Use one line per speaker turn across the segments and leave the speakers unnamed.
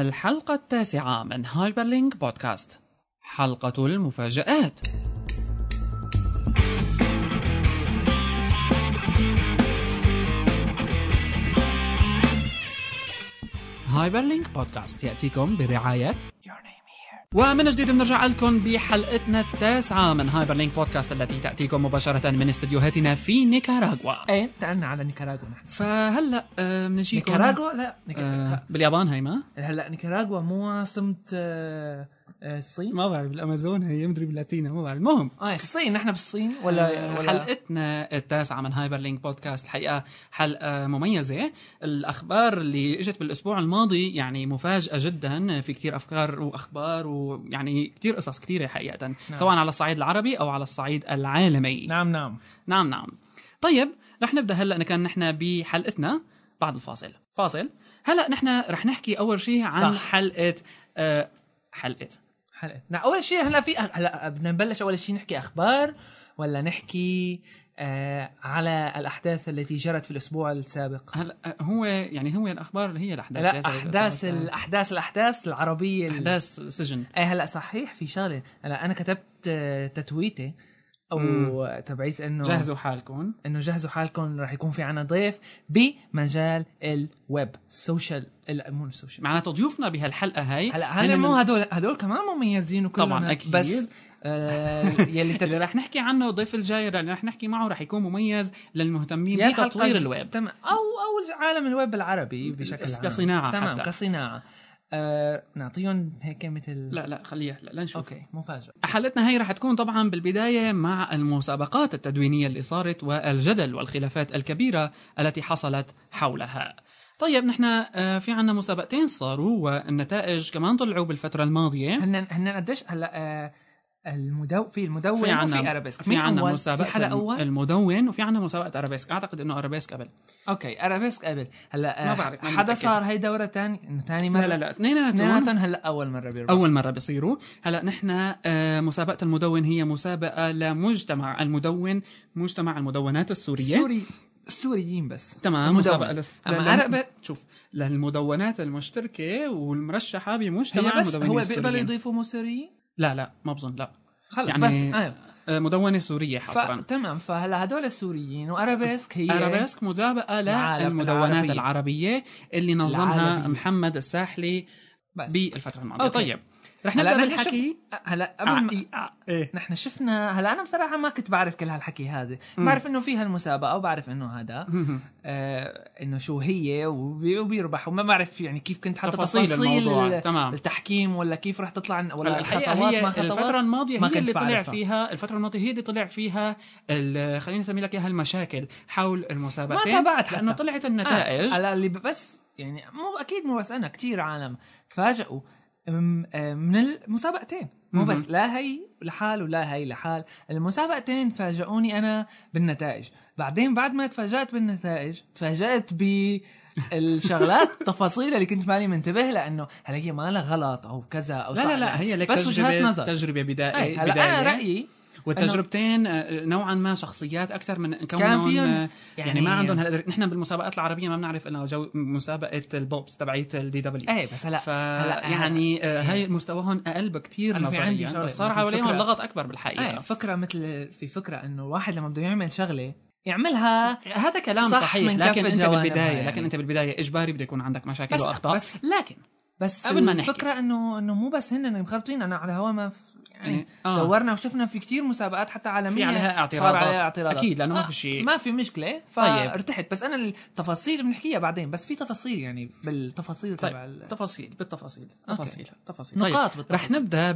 الحلقة التاسعة من Hyperlink Podcast. حلقة المفاجآت. Hyperlink Podcast يأتيكم برعاية ومن جديد بنرجع لكم بحلقتنا التاسعة من Hyperlink Podcast التي تأتيكم مباشرة من استديوهاتنا في نيكاراغوا.
إيه تعالنا على نيكاراغوا نحن.
فهلا آه، بنجيكم.
نيكاراغوا؟ لا نيك...
آه، باليابان هي ما؟
هلا نيكاراغوا مو عاصمة آه، الصين؟
ما بعرف بالامازون هي مدري باللاتينا ما بعرف. المهم.
آه الصين نحن بالصين. ولا ولا
حلقتنا التاسعة من Hyperlink Podcast. الحقيقة حلقة مميزة. الأخبار اللي إجت بالأسبوع الماضي يعني مفاجأة جدا. في كتير أفكار وأخبار ويعني كتير قصص كتيرة حقيقة. نعم. سواء على الصعيد العربي أو على الصعيد العالمي.
نعم نعم.
نعم نعم. طيب رح نبدأ هلأ. كان نحن بحلقتنا بعد الفاصل. فاصل. هلأ نحن رح نحكي أول شيء عن
صح.
حلقة آه حلقة.
حلقة نعم أول شيء هلا في هلا بدنا نبلش أول شيء نحكي أخبار ولا نحكي آه على الأحداث التي جرت في الأسبوع السابق؟
هلا هو يعني هو الأخبار اللي هي الأحداث.
لا
أحداث
الاحداث الأحداث العربية ال-
أحداث سجن
إيه هلا صحيح في شغلة. هلا أنا كتبت آه، تتويتة أو تبعيت إنه
جهزوا حالكم
إنه جهزوا حالكم رح يكون في عنا ضيف بمجال ال web social ال- مو ال social
معناته ضيوفنا بهالحلقة هاي
هلا هلا مو هدول هدول كمان مميزين وكلهم
طبعاً،. أكيد.
بس آه يلي
اللي
تت...
رح نحكي عنه الضيف الجاي اللي رح نحكي معه رح يكون مميز للمهتمين بتطوير الويب
تمام أو أو عالم الويب العربي بشكل عام
كصناعة
تمام
حتى.
كصناعة آه نعطيهم هيك مثل
لا لا خليها لا لنشوف
okay مفاجاه
حلقتنا هي رح تكون طبعا بالبداية مع المسابقات التدوينية اللي صارت والجدل والخلافات الكبيرة التي حصلت حولها. طيب نحن آه، في عنا مسابقتين صاروا والنتائج كمان طلعوا بالفترة الماضية.
هن هن قديش؟ هلا آه المدو في المدون
في عنا
وفي أرابيسك.
في عنا
أول؟
مسابقة
في حدا أول؟
المدون وفي عنا مسابقة أرابيسك. أعتقد إنه أرابيسك قبل.
okay أرابيسك قبل. هلأ
ما
آه،
بعرف، ماني
حدا
متأكد.
صار هي دورة ثاني إنه ثاني مرة؟
لا لا لا. اثنيناتهم.
هلأ أول مرة بيربحوا
أول مرة بيصيروا. هلأ نحن آه، مسابقة المدون هي مسابقة لمجتمع المدون مجتمع المدونات السورية.
سوري السوريين بس.
تمام
المدون.
مسابقة لس... أما
عربي
شوف للمدونات المشتركة والمرشحة بمجتمع
هي بس هو بيقبلوا يضيفوا مو سوريين؟
لا لا ما بظن لا
خلص
يعني
بس آه.
آه، مدونة سورية
ف...
حصرا
تمام فهلا هدول السوريين وأرابيسك هي
أرابيسك مسابقه للمدونات
العربية.
العربية اللي نظمها
العالمية.
محمد الساحلي
بس.
بالفترة الماضية
okay.
طيب رح
نبدأ
بالحكي.
هلا قبل ما...
آه، آه، إيه
نحن شفنا هلا أنا بصراحة ما كنت بعرف كل هالحكي هذا بعرف إنه في هالمسابقة وبعرف إنه هذا آه إنه شو هي وبي- وبيربح وما بعرف يعني كيف كنت حاطط
تفاصيل الموضوع.
ال-
تمام.
التحكيم ولا كيف رح تطلع ولا الخطوات
هي
ما خطوات
الفترة الماضية
ما
هي اللي طلع. فيها الفترة الماضية هي اللي طلع فيها خليني أسمي لك إياها المشاكل حول المسابقتين
ما تابعت
لأنه
حتى.
طلعت النتائج
آه. اللي بس يعني مو أكيد مو بس أنا كثير عالم تفاجئوا من المسابقتين. مو. بس لا هي لحال ولا هي لحال. المسابقتين فاجئوني أنا بالنتائج. بعدين بعد ما تفاجأت بالنتائج تفاجأت بالشغلات التفاصيل اللي كنت مالي منتبه لأنه هل هي مالها غلط أو كذا أو
لا لا لا هي لك
بس وجهات
تجربه
نظر.
تجربة بدائيه
هلا
بداية
أنا رأيي
والتجربتين آه، نوعا ما شخصيات أكثر من كونهم
كان فيهم
آه، يعني,
يعني-
ما عندهم هلا نحن بالمسابقات العربية ما بنعرف إنه جو مسابقة ال BOBs تبعيت الدي دبليو.
إيه بس هلا
ف
هلا
يعني آه، هي مستواهم أقل بكثير نظريا بس صار
فكرة-
لغط أكبر بالحقيقة.
إيه فكرة مثل في فكرة إنه الواحد لما بده يعمل شغلة يعملها
هذا كلام
صح
صحيح
من
لكن
أنت
بالبداية
يعني.
لكن أنت بالبداية إجباري بده يكون عندك مشاكل
بس-
وأخطاء.
بس-
لكن
بس
قبل ما نحكي.
الفكرة إنه إنه مو بس هن مخربطين أنا على هوا ما يعني
يعني، آه.
دورنا وشفنا في كتير مسابقات حتى عالمية
في عليها اعتراضات.
صار عليها اعتراضات
أكيد، لأنه ما
آه،
في شيء.
ما في مشكلة
طيب.
فارتحت بس أنا التفاصيل بنحكيها بعدين بس في تفاصيل يعني بالتفاصيل تبع
طيب
ال-
تفاصيل بالتفاصيل. تفاصيل تفاصيل
نقاط
طيب.
بالتفاصيل.
رح نبدأ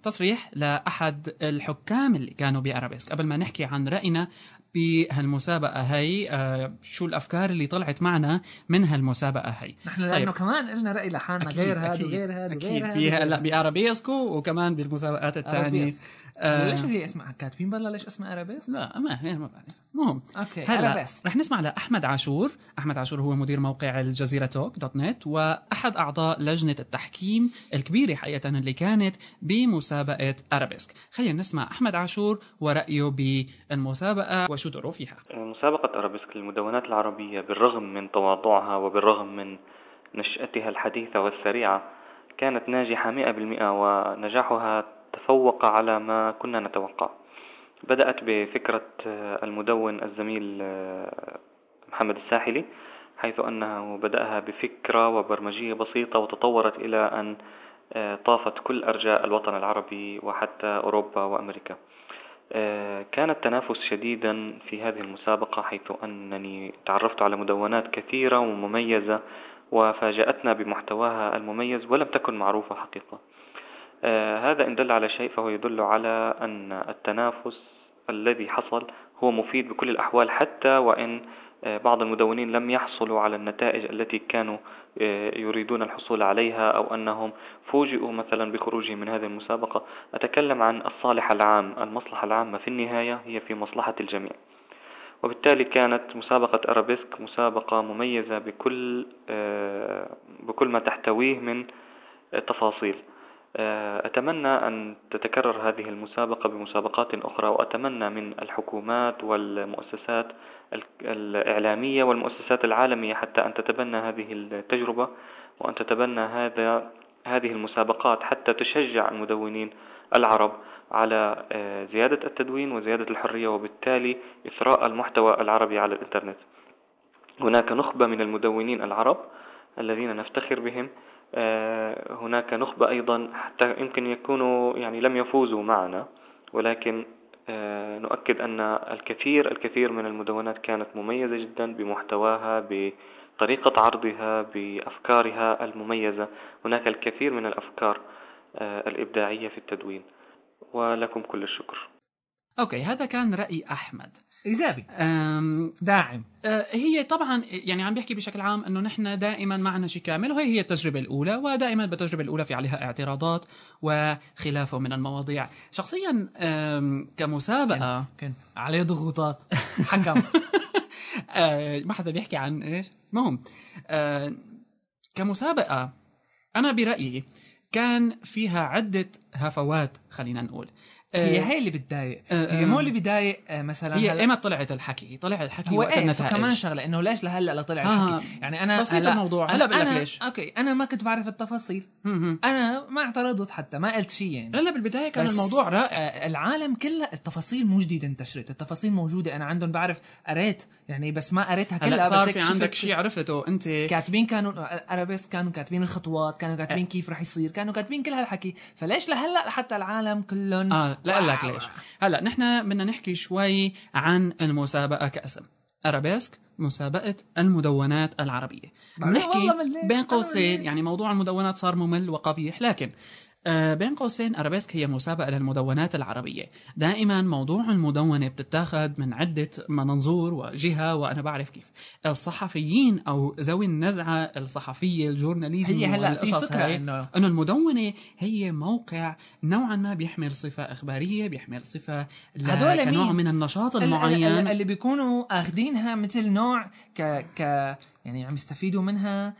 بتصريح لأحد الحكام اللي كانوا بأرابيسك قبل ما نحكي عن رأينا بهالمسابقة هي آه، شو الأفكار اللي طلعت معنا من هالمسابقة هي
نحن لأنه كمان قلنا رأي لحالنا غير هذا وغير هذا
أكيد.
وغير هذا
بأرابيسك وكمان بالمسابقات
الثانية.
آه،
ليش هي اسمها كاتبين برا ليش اسمها أرابيسك؟
لا ما هي ما بعرف. المهم
okay
هلا
أرابيسك.
رح نسمع لأحمد عاشور. أحمد عاشور هو مدير موقع الجزيرة توك dot net وأحد أعضاء لجنة التحكيم الكبيرة حقيقة اللي كانت بمسابقة أرابيسك. خلينا نسمع أحمد عاشور ورأيه بالمسابقة وشو دوره فيها.
مسابقة أرابيسك للمدونات العربية بالرغم من تواضعها وبالرغم من نشأتها الحديثة والسريعة كانت ناجحة مئة بالمئة ونجاحها تفوق على ما كنا نتوقع. بدأت بفكرة المدون الزميل محمد الساحلي حيث أنه بدأها بفكرة وبرمجية بسيطة وتطورت إلى أن طافت كل أرجاء الوطن العربي وحتى أوروبا وأمريكا. كان التنافس شديدا في هذه المسابقة حيث أنني تعرفت على مدونات كثيرة ومميزة وفاجأتنا بمحتواها المميز ولم تكن معروفة حقيقة. آه هذا إن دل على شيء فهو يدل على أن التنافس الذي حصل هو مفيد بكل الأحوال حتى وإن آه بعض المدونين لم يحصلوا على النتائج التي كانوا آه يريدون الحصول عليها أو أنهم فوجئوا مثلا بخروجهم من هذه المسابقة. أتكلم عن الصالح العام المصلحة العامة في النهاية هي في مصلحة الجميع. وبالتالي كانت مسابقة أرابيسك مسابقة مميزة بكل آه، بكل ما تحتويه من تفاصيل. آه، أتمنى أن تتكرر هذه المسابقة بمسابقات أخرى وأتمنى من الحكومات والمؤسسات الإعلامية والمؤسسات العالمية حتى أن تتبنى هذه التجربة وأن تتبنى هذا هذه المسابقات حتى تشجع المدونين العرب على آه، زيادة التدوين وزيادة الحرية وبالتالي إثراء المحتوى العربي على الإنترنت. هناك نخبة من المدونين العرب الذين نفتخر بهم آه، هناك نخبة أيضا حتى يمكن يكونوا يعني لم يفوزوا معنا ولكن آه، نؤكد أن الكثير الكثير من المدونات كانت مميزة جدا بمحتواها بطريقة عرضها بأفكارها المميزة. هناك الكثير من الأفكار الإبداعية في التدوين. ولكم كل الشكر.
أوكي هذا كان رأي أحمد.
إيجابي. داعم.
أه هي طبعا يعني عم بيحكي بشكل عام إنه نحن دائما معنا شيء كامل وهي هي التجربة الأولى ودائما بالتجربة الأولى في عليها اعتراضات وخلافه من المواضيع. شخصيا كمسابقة
كان عليه ضغوطات. حكم.
أه ما حدا بيحكي عن إيش؟ المهم أه كمسابقة أنا برأيي كان فيها عدة هفوات خلينا نقول.
هي آه، هي اللي بتضايق. آه هي مو اللي بتضايق آه مثلا
هي ايمتى طلعت الحكي طلع الحكي
هو وقت إيه؟ النتائج كمان شغلة إنه ليش لهلا طلع الحكي آه.
يعني أنا بسيط هلا الموضوع. هلا بقول لك ليش.
أوكي أنا ما كنت بعرف التفاصيل. أنا ما اعترضت حتى ما قلت شيء يعني.
لا بالبداية كان الموضوع رائع.
آه العالم كلها التفاصيل مو جديده انتشرت التفاصيل موجودة. أنا عندهم بعرف قريت يعني بس ما قريتها كلها
صار بس في عندك شيء عرفته. أنت
كاتبين كانوا أرابيسك كانوا كاتبين الخطوات كانوا كاتبين كيف رح يصير كانوا كاتبين كل هالحكي. فليش لهلا حتى العالم كلهم
آه. لا لك ليش. هلا نحن بدنا نحكي شوي عن المسابقة كاسم. أرابيسك مسابقة المدونات العربية. نحكي بين قوسين يعني موضوع المدونات صار ممل وقبيح لكن بين قوسين أرابيسك هي مسابقة للمدونات العربية. دائما موضوع المدونة بتتاخذ من عدة منظور وجهة وأنا بعرف كيف. الصحفيين أو ذوي النزعة الصحفية الجورناليزم
هي هلأ في فكرة إنه
إنه المدونة هي موقع نوعا ما بيحمل صفة إخبارية بيحمل صفة
هدول
كنوع من النشاط المعين.
اللي بيكونوا اخذينها مثل نوع ك ك يعني عم يستفيدوا منها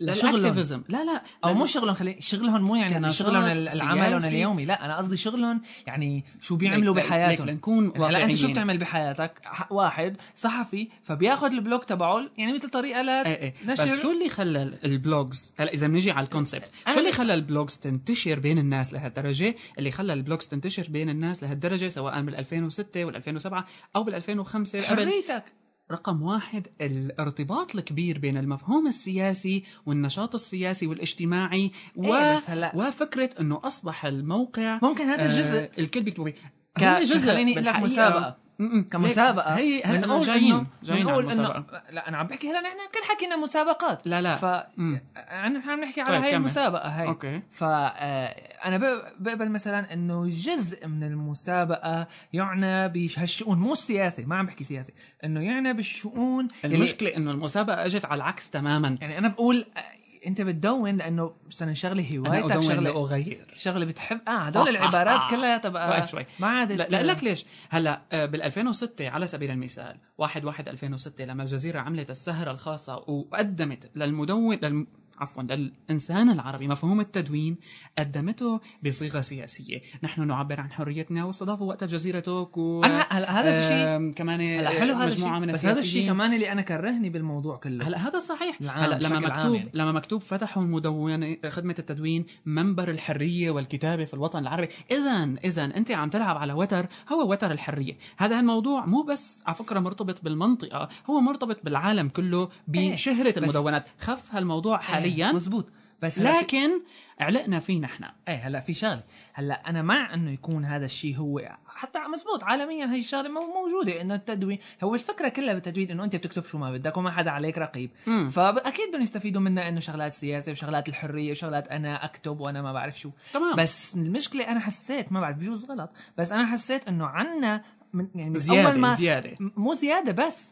الاكتيفيزم لا لا
أو مو شغلهم خلي شغلهم مو يعني شغلهم العمل اليومي. لا أنا قصدي شغلهم يعني شو بيعملوا بحياتهم.
لنكون
يعني هلا أنت شو بتعمل بحياتك؟ واحد صحفي فبياخذ ال blog تبعه يعني مثل طريقة ل
إيه إيه. نشر. بس شو اللي خلى ال blogs هلا إذا بنيجي على ال concept شو اللي خلى ال blogs تنتشر بين الناس لهالدرجة؟ اللي خلى ال blogs تنتشر بين الناس لهالدرجة سواء بال 2006 وال 2007 أو بال 2005
قبل حريتك.
رقم واحد الارتباط الكبير بين المفهوم السياسي والنشاط السياسي والاجتماعي و...
إيه بس هلا.
وفكرة أنه أصبح الموقع
ممكن هذا الجزء
آه الكل بيكتبوا فيه
ك... جزء خليني أقول لك مسابقة كمسابقة.
هي هلا جايين جايين
بنقول انه لا أنا عم بحكي هلا نحن كل حكينا مسابقات.
لا لا.
ف نحن عم نحكي على طيب هاي المسابقة هاي.
أوكي.
ف آه، أنا بقبل مثلا إنه جزء من المسابقة يعنى بهالشؤون مو السياسي ما عم بحكي سياسي إنه يعنى بالشؤون
المشكلة إنه المسابقة إجت على العكس تماما.
يعني أنا بقول انت بتدون لأنه مثلا شغله هوايتك شغله
أغير.
شغله بتحب آه هدول العبارات كلها تبقى
شوي.
ما عادت
لا, لا لك ليش؟ هلا آه، بال 2006 على سبيل المثال 1 1 2006 لما الجزيره عملت السهرة الخاصة وقدمت للمدون للم عفوا للإنسان العربي مفهوم التدوين قدمته بصيغة سياسية. نحن نعبر عن حريتنا واستضافوا وقتها جزيرة توك و
أنا هلا هذا الشيء
كمان
حلو هذا الشيء
من
بس هذا الشيء كمان اللي أنا كرهني بالموضوع كله.
هلا هذا صحيح. هلا لما مكتوب
يعني.
لما مكتوب فتحوا المدونة خدمة التدوين منبر الحرية والكتابة في الوطن العربي اذا اذا أنت عم تلعب على وتر هو وتر الحرية. هذا الموضوع مو بس على فكرة مرتبط بالمنطقة هو مرتبط بالعالم كله بشهرة
بس-
المدونات. خف هالموضوع حاليا
مزبوط بس
لكن علقنا فيه نحن.
إيه هلا في شغله هلا أنا مع إنه يكون هذا الشيء هو حتى مزبوط عالميا هي الشغلة مو- موجودة إنه التدوين. هو الفكرة كلها بالتدوين إنه أنت بتكتب شو ما بدك وما حدا عليك رقيب.
مم.
فأكيد بدهم يستفيدوا منها إنه شغلات سياسة وشغلات الحرية وشغلات أنا أكتب وأنا ما بعرف شو.
تمام.
بس المشكلة أنا حسيت ما بعرف بجوز غلط بس أنا حسيت إنه عنا من يعني من
زيادة-
أول ما
زيادة.
م- مو زيادة بس.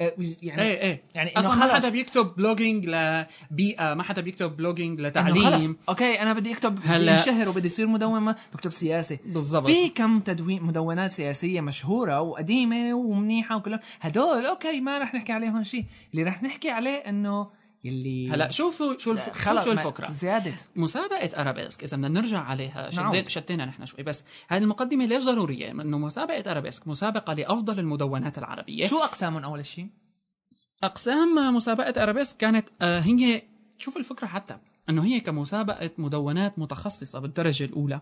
يعني
إيه إيه.
يعني
أصلا ما. حدا بيكتب blogging لبيئة ما حدا بيكتب
blogging
لتعليم.
okay أنا بدي أكتب
هلا-
انشهر وبدي يصير مدون ما بكتب سياسي
بالضبط.
في كم تدوين مدونات سياسية مشهورة وقديمة ومنيحة وكلهم هدول okay ما رح نحكي عليهم شيء. اللي رح نحكي عليه إنه يلي
هلا شوفوا شو الف...
خلص
شو الفكرة
زيادة
مسابقة أرابيسك إذا بدنا نرجع عليها. شتيت شتينا نحن شوي بس هذه المقدمة ليش ضرورية؟ إنه مسابقة أرابيسك مسابقة لأفضل المدونات العربية
شو أقسامهم أول شيء؟
أقسام مسابقة أرابيسك كانت آه هي شوف الفكرة حتى إنه هي كمسابقة مدونات متخصصة بالدرجة الأولى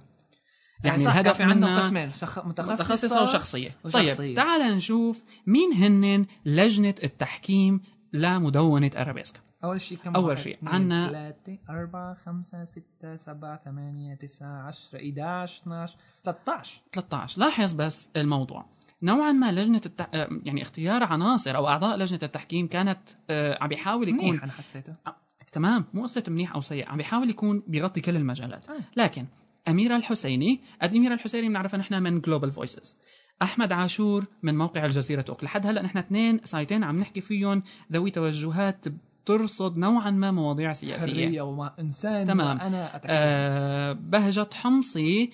يعني
صح، كان
الهدف
في عندهم قسمين شخ... متخصصة,
متخصصة وشخصية.
وشخصية.
طيب تعال نشوف مين هن لجنة التحكيم لمدونة أرابيسك
أول شيء كم واحد؟
شيء، عنا-
ثلاثة أربعة خمسة ستة سبعة ثمانية تسعة عشرة 11 12 13
13 لاحظ بس الموضوع. نوعا ما لجنة التح... آه، يعني اختيار عناصر أو أعضاء لجنة التحكيم كانت آه، عم بيحاول يكون
منيح أنا حسيته.
آه، تمام. مو قصة منيح أو سيء عم بيحاول يكون بيغطي كل المجالات.
آه.
لكن أميرة الحسيني أميرة الحسيني بنعرفها نحن من جلوبال فويسز أحمد عاشور من موقع الجزيرة توك لحد هلأ نحن اثنين site ين عم نحكي فيهم ذوي توجهات بترصد نوعا ما مواضيع سياسية
حرية وحقوق إنسان
تمام.
وأنا أتكلم.
آه بهجة حمصي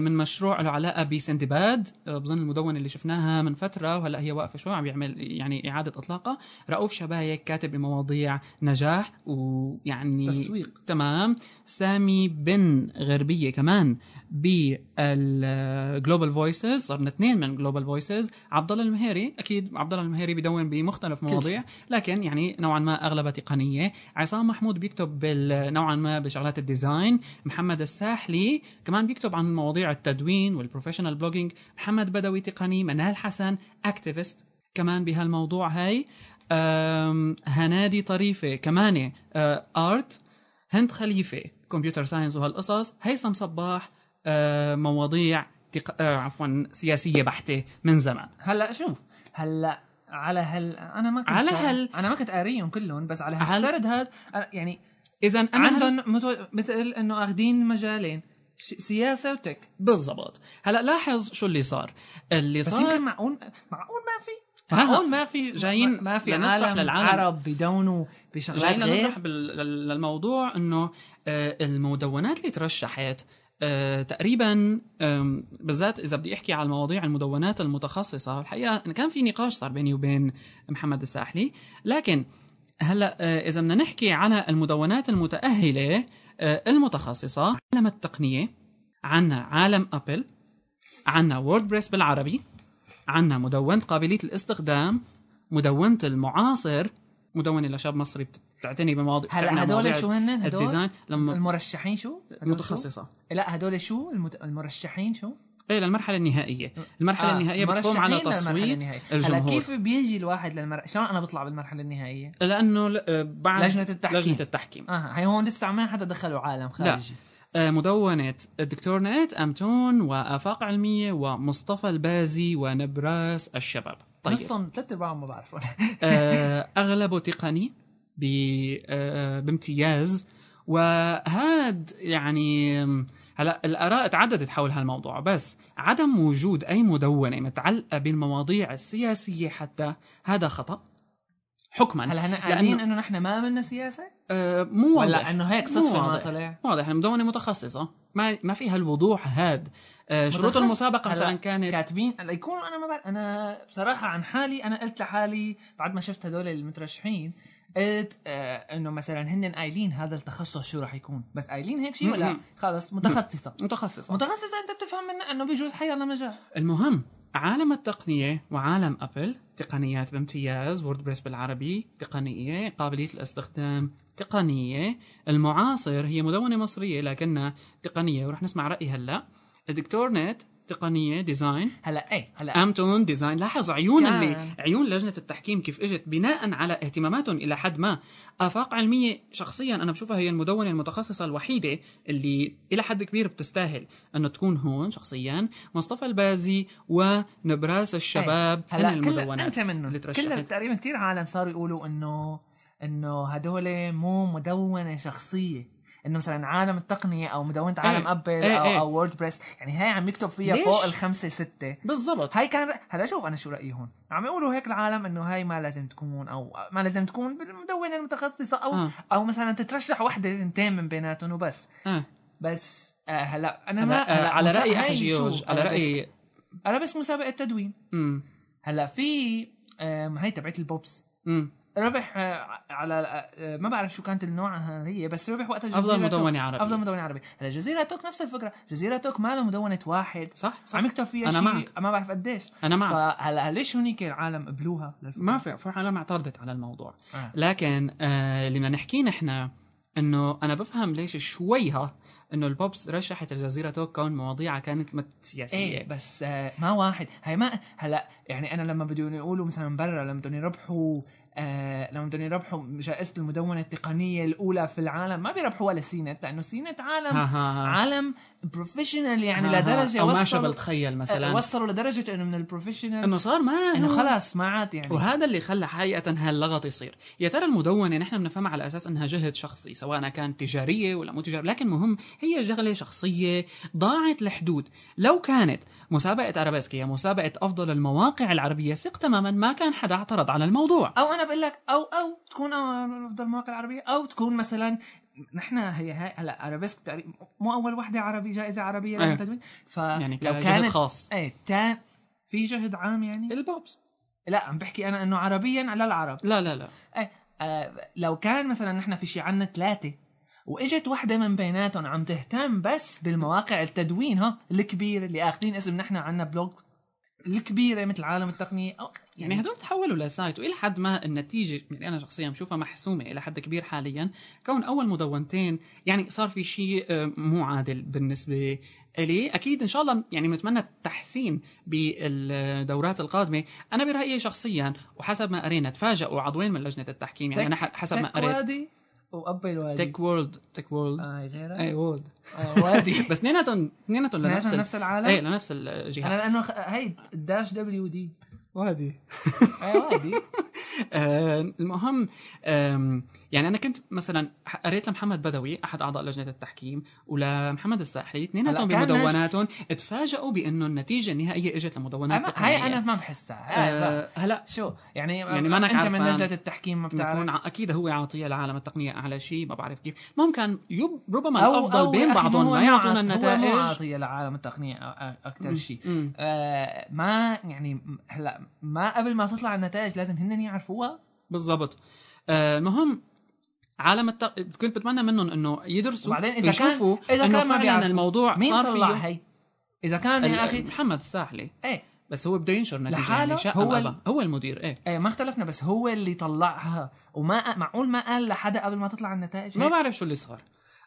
من مشروع له علاقة بسندباد آه بظن المدونة اللي شفناها من فترة وهلا هي واقفة شوي عم يعمل يعني إعادة إطلاقها. رؤوف شبايك كاتب بمواضيع نجاح ويعني
تسويق.
تمام. سامي بن غربية كمان بالجلوبال فويسز صرنا اثنين من جلوبال فويسز عبد الله المهيري أكيد عبد الله المهيري بدون بمختلف مواضيع لكن يعني نوعا ما أغلبها تقنية. عصام محمود بيكتب نوعا ما بشغلات ال design. محمد الساحلي كمان بيكتب عن مواضيع التدوين وال professional blogging محمد بدوي تقني منال حسن activist كمان بهالموضوع هاي هنادي طريفة. كمان art هند خليفة. computer science وهالقصص. هيثم صباح أه، مواضيع تق... أه، عفوا سياسية بحتة من زمان.
هلأ شوف هلأ على هال أنا ما كنت
على هال-
أنا ما كنت قاريهم كلهم بس على هالسرد هذا أنا- يعني
اذا هل...
عندهم متو... مثل إنه أخذين مجالين. سياسة وتك.
بالضبط. هلا لاحظ شو اللي صار. اللي
بس
صار
يمكن معقول معقول ما في. معقول ما في.
جايين
ما في عالم
للعالم.
عرب بدونوا بشغلات
جايين
غير.
نطرح للموضوع إنه آه، المدونات اللي ترشحت آه، تقريبا بالذات إذا بدي أحكي على المواضيع المدونات المتخصصة. الحقيقة كان في نقاش صار بيني وبين محمد الساحلي. لكن هلا آه، إذا بدنا نحكي على المدونات المتأهلة آه، المتخصصة عالم التقنية عنا عالم أبل عنا ووردبريس بالعربي عنا مدونة قابلية الاستخدام مدونة المعاصر مدونة لشاب مصري بتعتني بمواضيع
هلا هدول شو هن هدول؟
ال design لما
المرشحين شو؟ هدول شو؟ لا هدول شو؟ المت... المرشحين شو؟
إيه للمرحلة النهائية. المرحلة
آه،
النهائية بتقوم على تصويت
النهائية. هلا
الجمهور.
كيف بيجي الواحد للمر... شلون أنا بطلع بالمرحلة النهائية؟
لأنه ل- آه، بعد
لجنة التحكيم.
لجنة التحكيم.
آه هي هون لسه ما حدا دخلوا عالم خارجي.
آه، مدونة الدكتور نت أمتون وآفاق علمية ومصطفى البازي ونبراس الشباب. طيب.
نصهم ثلاث أرباعهم ما بعرفهم.
آه، أغلبه تقني بامتياز. وهاد يعني هلا الآراء تعددت حول هالموضوع بس عدم وجود أي مدونة متعلقة بالمواضيع السياسية حتى هذا خطأ؟ حكما.
هلا هن قاعدين إنه نحن ما عملنا سياسة؟
آه، مو واضح.
ولا إنه هيك صدفة ما. طلع.
واضح المدونه متخصصة. ما ما فيها الوضوح هاد. آه، شروط.
المسابقة
مثلا كانت
كاتبين يكونوا أنا ما بعرف أنا بصراحة عن حالي أنا قلت لحالي بعد ما شفت هدول المترشحين قلت آه إنه مثلا هن قايلين هذا التخصص شو راح يكون. بس قايلين هيك شيء ولا. خلص؟ متخصصة.
متخصصة.
متخصصة أنت بتفهم منها إنه بيجوز حي الله مجال
المهم عالم التقنية وعالم أبل تقنيات بامتياز ووردبريس بالعربي تقنية قابلية الاستخدام تقنية. المعاصر هي مدونة مصرية لكنها تقنية ورح نسمع رأي هلأ. الدكتور نت تقنية design
هلا إيه هلا.
امتون design لاحظ عيون
كان.
اللي عيون لجنة التحكيم كيف إجت بناء على اهتماماتهم إلى حد ما. آفاق علمية شخصيا أنا بشوفها هي المدونة المتخصصة الوحيدة اللي إلى حد كبير بتستاهل إنه تكون هون شخصيا. مصطفى البازي ونبراس الشباب
هلا كل
المدونات
أنت منهم.
اللي
كل تقريبا كثير عالم صاروا يقولوا إنه إنه هدول مو مدونة شخصية. إنه مثلا عالم التقنية أو مدونه عالم
إيه.
أبل
إيه
أو,
إيه.
أو WordPress يعني هاي عم يكتب فيها
ليش؟
فوق الخمسة ستة
بالضبط
هاي كان هلا شوف أنا شو رأيي هون عم يقولوا هيك العالم إنه هاي ما لازم تكون أو ما لازم تكون بالمدونة المتخصصة أو
آه.
أو مثلا تترشح وحدة اثنتين من بيناتهم وبس
آه.
بس آه هلا أنا ما
آه،
هلا
على
مسا-
رأي
هاي
احجيوج
شو؟
على
أنا
راي
بس أنا بس مسابقة تدوين
امم
هلا في هاي تبعت البوبس
امم
ربح آه، على آه، ما بعرف شو كانت النوع هي بس ربح وقت
أفضل
جزيرة
مدونة
توك.
عربية.
أفضل مدونة عربي هلا جزيرة توك نفس الفكرة. جزيرة توك ما له مدونة واحد.
صح صح.
عم يكتب فيها
أنا
شيء.
معك.
ما بعرف قديش.
أنا معك.
فهلا ليش هونيك العالم قبلوها؟
ما في في عالم اعترضت على الموضوع.
آه.
لكن آه اللي بدنا نحكيه نحن إنه أنا بفهم ليش شويها إنه ال BOBs رشحت الجزيرة Talk كون مواضيعها كانت مت سياسيه
إيه بس آه ما واحد. هي ما هلا يعني أنا لما بدهم يقولوا مثلا برا لما بدهم يربحوا آه لما بدهم يربحوا جائزة المدونة التقنية الأولى في العالم ما بيربحوا ولا CNET لأنه CNET عالم. عالم professional يعني
ها. لدرجة
أو
Mashable تخيل
آه،
مثلا.
وصلوا لدرجة إنه من ال
professional إنه صار ما إنه
خلاص ما عاد يعني.
وهذا اللي خلى حقيقة هاللغط يصير. يا ترى المدونة نحن بنفهمها على أساس أنها جهد شخصي سواء كانت تجارية ولا مو تجارية لكن مهم هي شغلة شخصية ضاعت الحدود. لو كانت مسابقة أرابيسك هي مسابقة أفضل المواقع العربية ثق تماما ما كان حدا اعترض على الموضوع.
أو أنا بقول لك أو أو تكون أفضل المواقع العربية أو تكون مثلا نحن هي هاي هلا ارابيسك تقريبا مو أول وحدة عربي جائزة عربية
أيه.
للتدوين ف
يعني
لو
كجهد
كانت
خاص.
إيه تان في جهد عام يعني؟
ال BOBs.
لا عم بحكي أنا إنه عربيا على العرب.
لا لا لا.
إيه آه لو كان مثلا نحن في شي عنا ثلاثة وإجت وحدة من بيناتهم عم تهتم بس بالمواقع التدوين ها الكبيرة اللي آخذين اسم نحن عنا blog الكبيرة مثل عالم التقنية أو
يعني هدول تحولوا ل site وإلى حد ما النتيجة يعني أنا شخصيا بشوفها محسومة إلى حد كبير حاليا. كون أول مدونتين يعني صار في شيء آه، مو عادل بالنسبة لي أكيد إن شاء الله يعني بنتمنى التحسين بالدورات القادمة. أنا برأيي شخصيا وحسب ما قرينا تفاجئوا عضوين من لجنة التحكيم. يعني أنا حسب ما قريت
وابل وادي
تك وورلد تك وورلد
آه غيرها
اي وورلد
آه وادي
بس اثنيناتهم اثنيناتهم لنفس
نفس العالم؟
إيه لنفس الجهة.
أنا لأنه خ... هي الداش دبليو دي
وادي
اي وادي
آه، المهم يعني أنا كنت مثلا قريت لمحمد بدوي أحد أعضاء لجنة التحكيم ولمحمد الساحلي اثنيناتهم بمدوناتهم. تفاجئوا بأنه النتيجة النهائية إجت لمدونات
هاي أنا ما بحسها.
آه، هلا.
شو؟ يعني
يعني ما
أنت من. لجنة التحكيم ما بتعرف.
أكيد هو عاطية العالم التقنية أعلى شيء ما بعرف كيف. المهم كان يب ربما
أو
الأفضل
أو
بين بعضهم ما يعطونا
عاط- هو
النتائج.
عاطية لعالم التقنية أكثر شيء. آه ما يعني هلا ما قبل ما تطلع النتائج لازم هن يعرفوها.
بالضبط. آه، المهم عالم التق... كنت بتمنى منهم إنه يدرسوا
وبعدين إذا كان
إذا
كان ما بيعرفوا.
الموضوع
مين
صار
طلع؟
فيه.
هي إذا كان يا أخي
محمد الساحلي.
إيه.
بس هو بده ينشر نتيجة
لحاله
يعني
هو ال-
هو المدير إيه.
إيه ما اختلفنا بس هو اللي طلعها. وما معقول ما قال لحدا قبل ما تطلع النتائج؟
ما؟ بعرف شو اللي صار.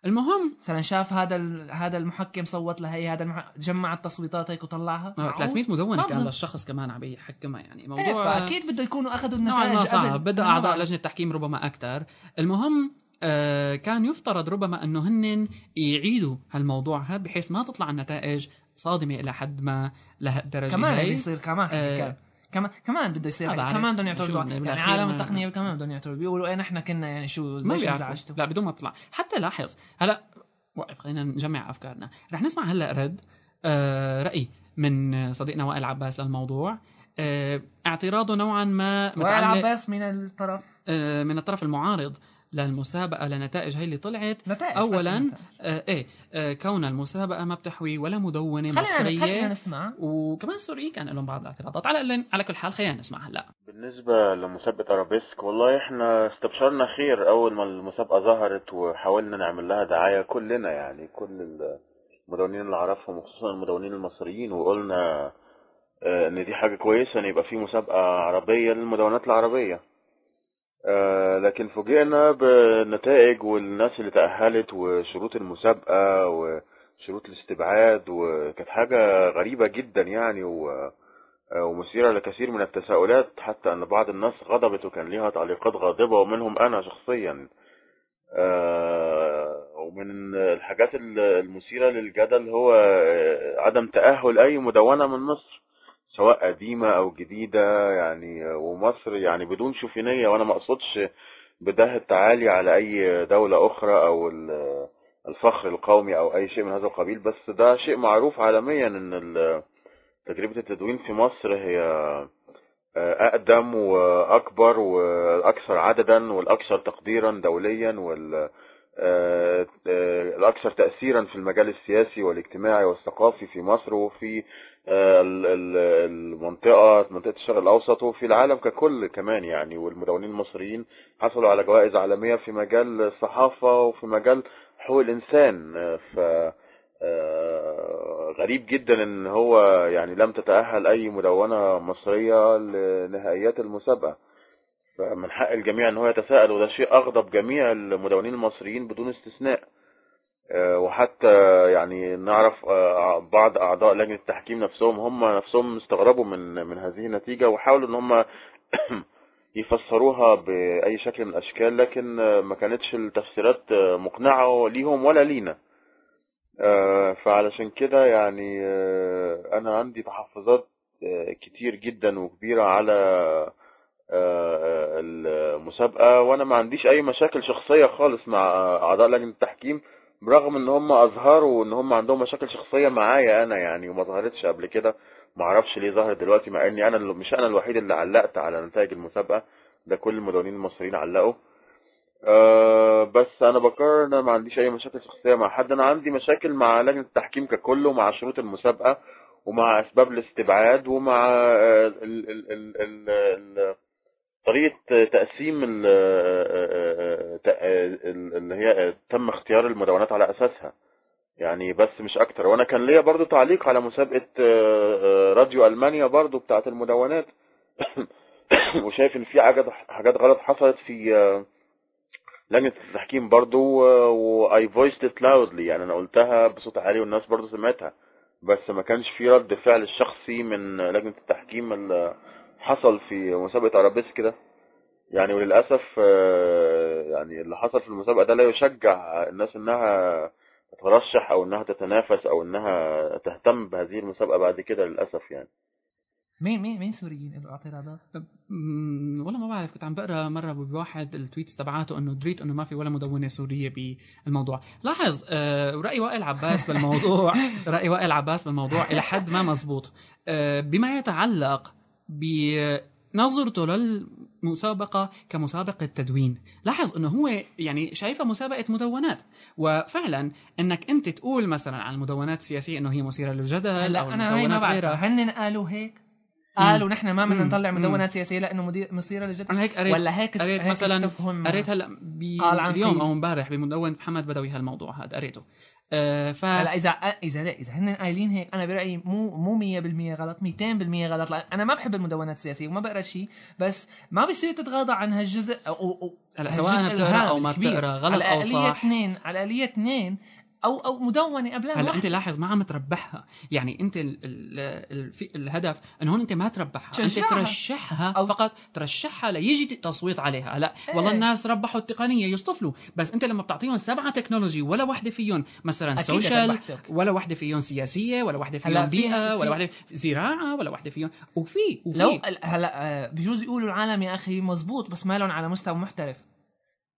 المهم
مثلا شاف هذا هذا المحكم صوت لهي هذا المح... جمع التصويتات هيك وطلعها
ما
معقول؟
300 مدونة
ما
كان. للشخص كمان عم يحكمها يعني
إيه
موضوع
فأكيد بده يكونوا
أخذوا
النتائج
صعب بدأ
أعضاء.
لجنة التحكيم ربما أكثر المهم آه كان يفترض ربما أنه هن يعيدوا هالموضوع هذا بحيث ما تطلع النتائج صادمة إلى حد ما لهالدرجة
كمان
هي.
بده يصير كمان
آه
كمان كمان بده يصير. كمان بدهم يعترضوا يعني عالم التقنية كمان بدهم يعترضوا بيقولوا إيه نحن كنا يعني شو
ما
ليش انزعجتوا
لا بدون ما تطلع حتى لاحظ. هلا وقف خلينا نجمع أفكارنا. رح نسمع هلا رد آه رأي من صديقنا وائل عباس للموضوع. آه اعتراضه نوعا ما
وائل عباس من الطرف.
آه من الطرف المعارض. للمسابقة لنتائج هي اللي طلعت.
نتائج بس
اولا
نتائج.
آه إيه آه كون المسابقة ما بتحوي ولا مدونة
خلينا
مصرية.
خلينا نسمع.
وكمان السوريين كان لهم بعض الاعتراضات. على على كل حال خلينا نسمع هلا.
بالنسبة لمسابقة ارابيسك والله إحنا استبشرنا خير أول ما المسابقة ظهرت وحاولنا نعمل لها دعاية كلنا يعني كل المدونين اللي أعرفهم وخصوصا المدونين المصريين وقلنا آه، إن دي حاجة كويسة إن يبقى في مسابقة عربية للمدونات العربية. آه، لكن فوجئنا بالنتائج والناس اللي تأهلت وشروط المسابقة وشروط الاستبعاد وكانت حاجة غريبة جدا يعني و آه، ومثيرة لكثير من التساؤلات حتى أن بعض الناس غضبت وكان ليها تعليقات غاضبة ومنهم أنا شخصيا. آه، ومن الحاجات المثيرة للجدل هو آه، عدم تأهل أي مدونة من مصر. سواء قديمة أو جديدة يعني ومصر يعني بدون شوفينية وأنا ما أقصدش بده التعالي على أي دولة أخرى أو ال- الفخر القومي أو أي شيء من هذا القبيل بس ده شيء معروف عالميا إن تجربة التدوين في مصر هي آه، أقدم وأكبر والأكثر عددا والأكثر تقديرا دوليا وال الأكثر تأثيرا في المجال السياسي والاجتماعي والثقافي في مصر وفي آه، ال- ال- المنطقة منطقة الشرق الأوسط وفي العالم ككل كمان يعني والمدونين المصريين حصلوا على جوائز عالمية في مجال الصحافة وفي مجال حقوق الإنسان. آه، ف آه، غريب جدا إن هو يعني لم تتأهل أي مدونة مصرية لنهائيات المسابقة. فمن حق الجميع إن هو يتساءل وده شيء أغضب جميع المدونين المصريين بدون استثناء. آه، وحتى يعني نعرف آه، بعض أعضاء لجنة التحكيم نفسهم هم نفسهم استغربوا من من هذه النتيجة وحاولوا إن هم يفسروها بأي شكل من الأشكال لكن آه، ما كانتش التفسيرات مقنعة ليهم ولا لينا. فعلشان كده يعني أنا عندي تحفظات كتير جدا وكبيرة على المسابقة وأنا ما عنديش أي مشاكل شخصية خالص مع أعضاء لجنة التحكيم برغم إن هم أظهروا إن هم عندهم مشاكل شخصية معايا أنا يعني وما ظهرتش قبل كده معرفش ليه ظهرت دلوقتي مع أنا اللي- مش أنا الوحيد اللي علقت على نتائج المسابقة ده كل المدونين المصريين علقوا. أه بس أنا بقرر إن أنا ما عنديش أي مشاكل شخصية مع حد. أنا عندي مشاكل مع لجنة التحكيم ككل ومع شروط المسابقة ومع أسباب الاستبعاد ومع آه، ال ال ال ال ال طريقة تقسيم ال- ال- اللي هي تم اختيار المدونات على أساسها. يعني بس مش أكتر. وأنا كان ليا برضو تعليق على مسابقة آه، آه، راديو ألمانيا برضو بتاعة المدونات. وشايف إن في حاجات حاجات غلط حصلت في آه، لجنة التحكيم برضو و I voiced it loudly يعني أنا قلتها بصوت عالي والناس برضو سمعتها. بس ما كانش في رد فعل الشخصي من لجنة التحكيم حصل في مسابقة ارابيسك كده يعني وللأسف آه، يعني اللي حصل في المسابقة ده لا يشجع الناس إنها تترشح أو إنها تتنافس أو إنها تهتم بهذه المسابقة بعد كده للأسف يعني.
مين مين مين سوريين له اعتراضات؟
والله ما بعرف كنت عم بقرأ مرة بواحد ال tweets تبعاته إنه دريت إنه ما في ولا مدونة سورية بالموضوع. لاحظ آه رأي وائل عباس بالموضوع رأي وائل عباس بالموضوع إلى حد ما مزبوط. آه بما يتعلق بنظرته للمسابقه كمسابقة تدوين. لاحظ إنه هو يعني شايفها مسابقة مدونات. وفعلا إنك أنت تقول مثلا عن المدونات السياسية إنه هي مثيرة للجدل أو
أنا هي ما
المدونات
بعرف.
غيرها.
هن قالوا هيك؟ قالوا نحن ما بدنا. نطلع. مدونات سياسية لأنه مثيرة للجدل؟
أنا هيك قريت
ولا هيك
قريت
هيك
مثلا قريت
هلأ
اليوم. أو امبارح بمدون محمد بدوي هالموضوع هذا قريته. آه ف
هلا إذا إذا لا إذا هن قايلين هيك أنا برأيي مو مو 100% غلط 200% غلط لأ أنا ما بحب المدونات السياسية وما بقرأ شيء بس ما بصير تتغاضى عن هالجزء أو
هلا سواء
بتقرأ
أو ما. بتقرأ غلط
على أو
صح
اثنين على الآلية اثنين أو أو مدونة قبلها
هلا. أنت لاحظ ما عم تربحها يعني أنت ال ال الهدف إنه هون أنت ما تربحها أنت
تشجعها.
ترشحها
أو-
فقط ترشحها ليجي تصويت عليها هلا
إيه.
والله الناس ربحوا التقنية يصطفلوا بس أنت لما بتعطيهم سبعة technology ولا وحده فيهم مثلا
social.
ولا وحده فيهم سياسية ولا وحده فيهم
في- بيئة
ولا وحده زراعة ولا وحده فيهم وفي وفي
لو هلا آه، بجوز يقولوا العالم يا أخي مزبوط بس ما لهم على مستوى محترف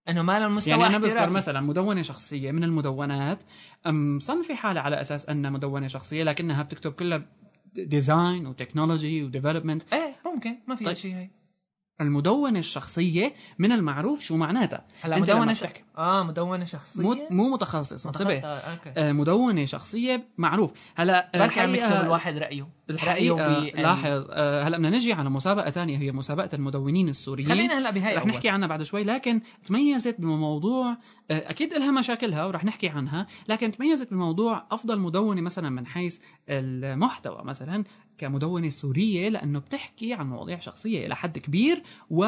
إنه ما لهم مستوى
يعني أنا بذكر. مثلا مدونة شخصية من المدونات مصنفه حالها على أساس أنها مدونة شخصية لكنها بتكتب كلها design و technology
و development إيه ممكن ما في
طيب.
شيء هي
المدونة الشخصية من المعروف شو معناتها؟
هلا مدونة ش... آه مدونة شخصية؟
مو مو متخصص
متخصص-
انتبه
آه،
آه، مدونة شخصية معروف. هلا
بركي عم يكتب الواحد رأيه. بال-
لاحظ آه، هلأ بدنا نجي على مسابقة تانية هي مسابقة المدونين السوريين
خلينا هلأ بهاي
رح. نحكي عنها بعد شوي لكن تميزت بموضوع آه، أكيد لها مشاكلها ورح نحكي عنها لكن تميزت بموضوع أفضل مدونة مثلا من حيث المحتوى مثلا كمدونة سورية لأنه بتحكي عن مواضيع شخصية إلى حد كبير و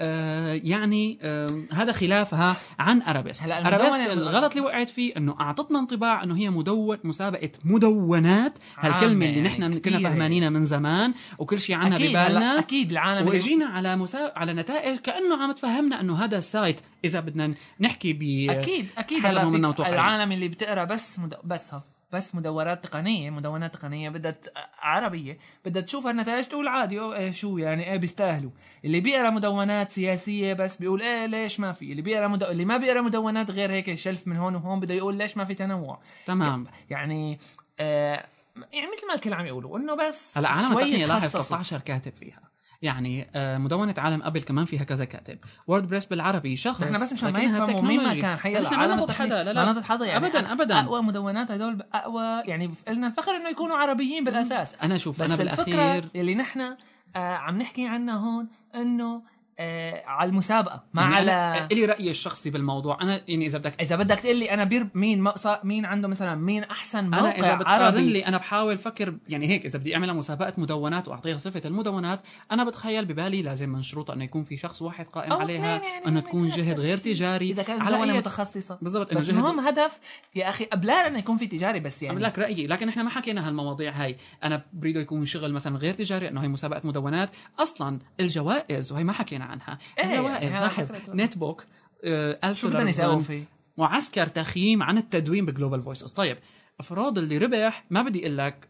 آه، يعني آه، هذا خلافها عن أرابيس.
هلا
أرابيس
المدونة-
الغلط اللي وقعت فيه إنه أعطتنا انطباع إنه هي مدون مسابقة مدونات. هالكلمة اللي
يعني
نحن كنا
كتير
فهمانينها من زمان وكل شيء عنها
هلا
ببالنا.
أكيد العالم
وإجينا على مسا... على نتائج كأنه عم تفهمنا إنه هذا ال site إذا بدنا نحكي ب
أكيد
أكيد.
هلا. العالم اللي بتقرأ بس مد... بسها بس مدونات تقنية مدونات تقنية بدها عربية بدها تشوف النتائج تقول عادي أو إيه شو يعني إيه بيستاهلوا. اللي بيقرأ مدونات سياسية بس بيقول إيه ليش ما في؟ اللي بيقرأ مد... اللي ما بيقرأ مدونات غير هيك شلف من هون وهون بده يقول ليش ما في تنوع.
تمام.
يعني آه يعني مثل ما الكل عم يقولوا إنه بس
هلا عالم
شوي
التقنية لاحظ
يتخصصوا.
13 كاتب فيها. يعني آه، مدونة عالم قبل كمان فيها كذا كاتب. ووردبريس بالعربي شخص
نحن بس مشان ما يفهموا مين ما. كان حي
ما
العالم
نضد حدا لا
ما
لا.
نضد حدا يعني.
ابدا ابدا.
أقوى مدونات هدول اقوى يعني لنا الفخر إنه يكونوا عربيين بالأساس.
أنا شوف
بس
أنا
الفكرة
بالأخير
اللي نحن آه عم نحكي عنها هون إنه آه على المسابقة ما
يعني
على
الي رأيي الشخصي بالموضوع؟ أنا يعني إذا بدك
إذا بدك تقول لي أنا بير مين مين عنده مثلا مين أحسن موقع
أنا اذا بتقارن لي أنا بحاول فكر يعني هيك إذا بدي اعملها مسابقة مدونات وأعطيها صفة المدونات أنا بتخيل ببالي لازم من شروطها إنه يكون في شخص واحد قائم عليها
يعني إنه
تكون جهد غير. تجاري.
إذا كانت
على أي
متخصصة.
بالضبط إنه
بس
جهد
المهم هدف يا أخي قبلها إنه يكون في تجاري بس يعني.
لك رأيي لكن إحنا ما حكينا هالمواضيع هاي. أنا بريده يكون شغل مثلا غير تجاري إنه هي مسابقة مدونات. أصلا الجوائز وهي ما حكينا عنها.
إيه،
الجوائز
يعني
لاحظ netbook آه،
شو بدهم فيه؟
معسكر تخييم عن التدوين ب Global Voices. طيب أفراد اللي ربح ما بدي أقول لك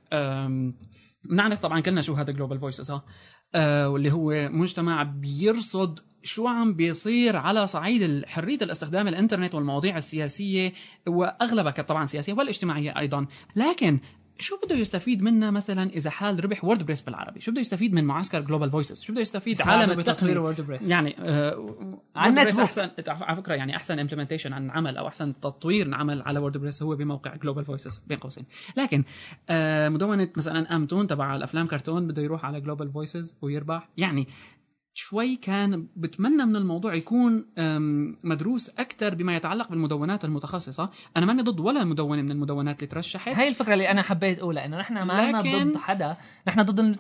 بنعرف طبعا كلنا شو هذا Global Voices ها؟ آه، واللي هو مجتمع بيرصد شو عم بيصير على صعيد حرية الاستخدام الإنترنت والمواضيع السياسية وأغلبها كانت طبعا سياسية والاجتماعية أيضا. لكن شو بده يستفيد منا مثلا إذا حال ربح ووردبريس بالعربي؟ شو بده يستفيد من معسكر جلوبال فويسز شو بده يستفيد عالم التقنيه
ووردبريس.
يعني آه
عن.
احسن على فكرة يعني أحسن implementation عن عمل أو أحسن تطوير نعمل على ووردبريس هو بموقع جلوبال فويسز بين قوسين. لكن آه مدونة مثلا امتون تبع الأفلام كرتون بده يروح على جلوبال فويسز ويربح. يعني شوي كان بتمنى من الموضوع يكون مدروس أكثر بما يتعلق بالمدونات المتخصصة. أنا ماني ضد ولا مدونة من المدونات اللي ترشحت.
هي الفكرة اللي أنا حبيت أقولها إنه نحن ما
لكن-
ضد حدا. نحن ضد الم...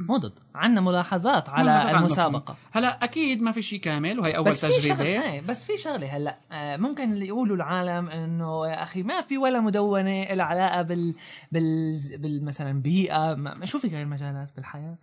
مو ضد عندنا ملاحظات على
المسابقة. هلا أكيد ما في شيء كامل وهي أول
بس في
تجربة.
إيه بس في شغلة هلا. آه، ممكن اللي يقولوا العالم إنه يا أخي ما في ولا مدونة لها علاقة بال بال, بال... مثلا بيئة. ما... شو في غير مجالات بالحياة؟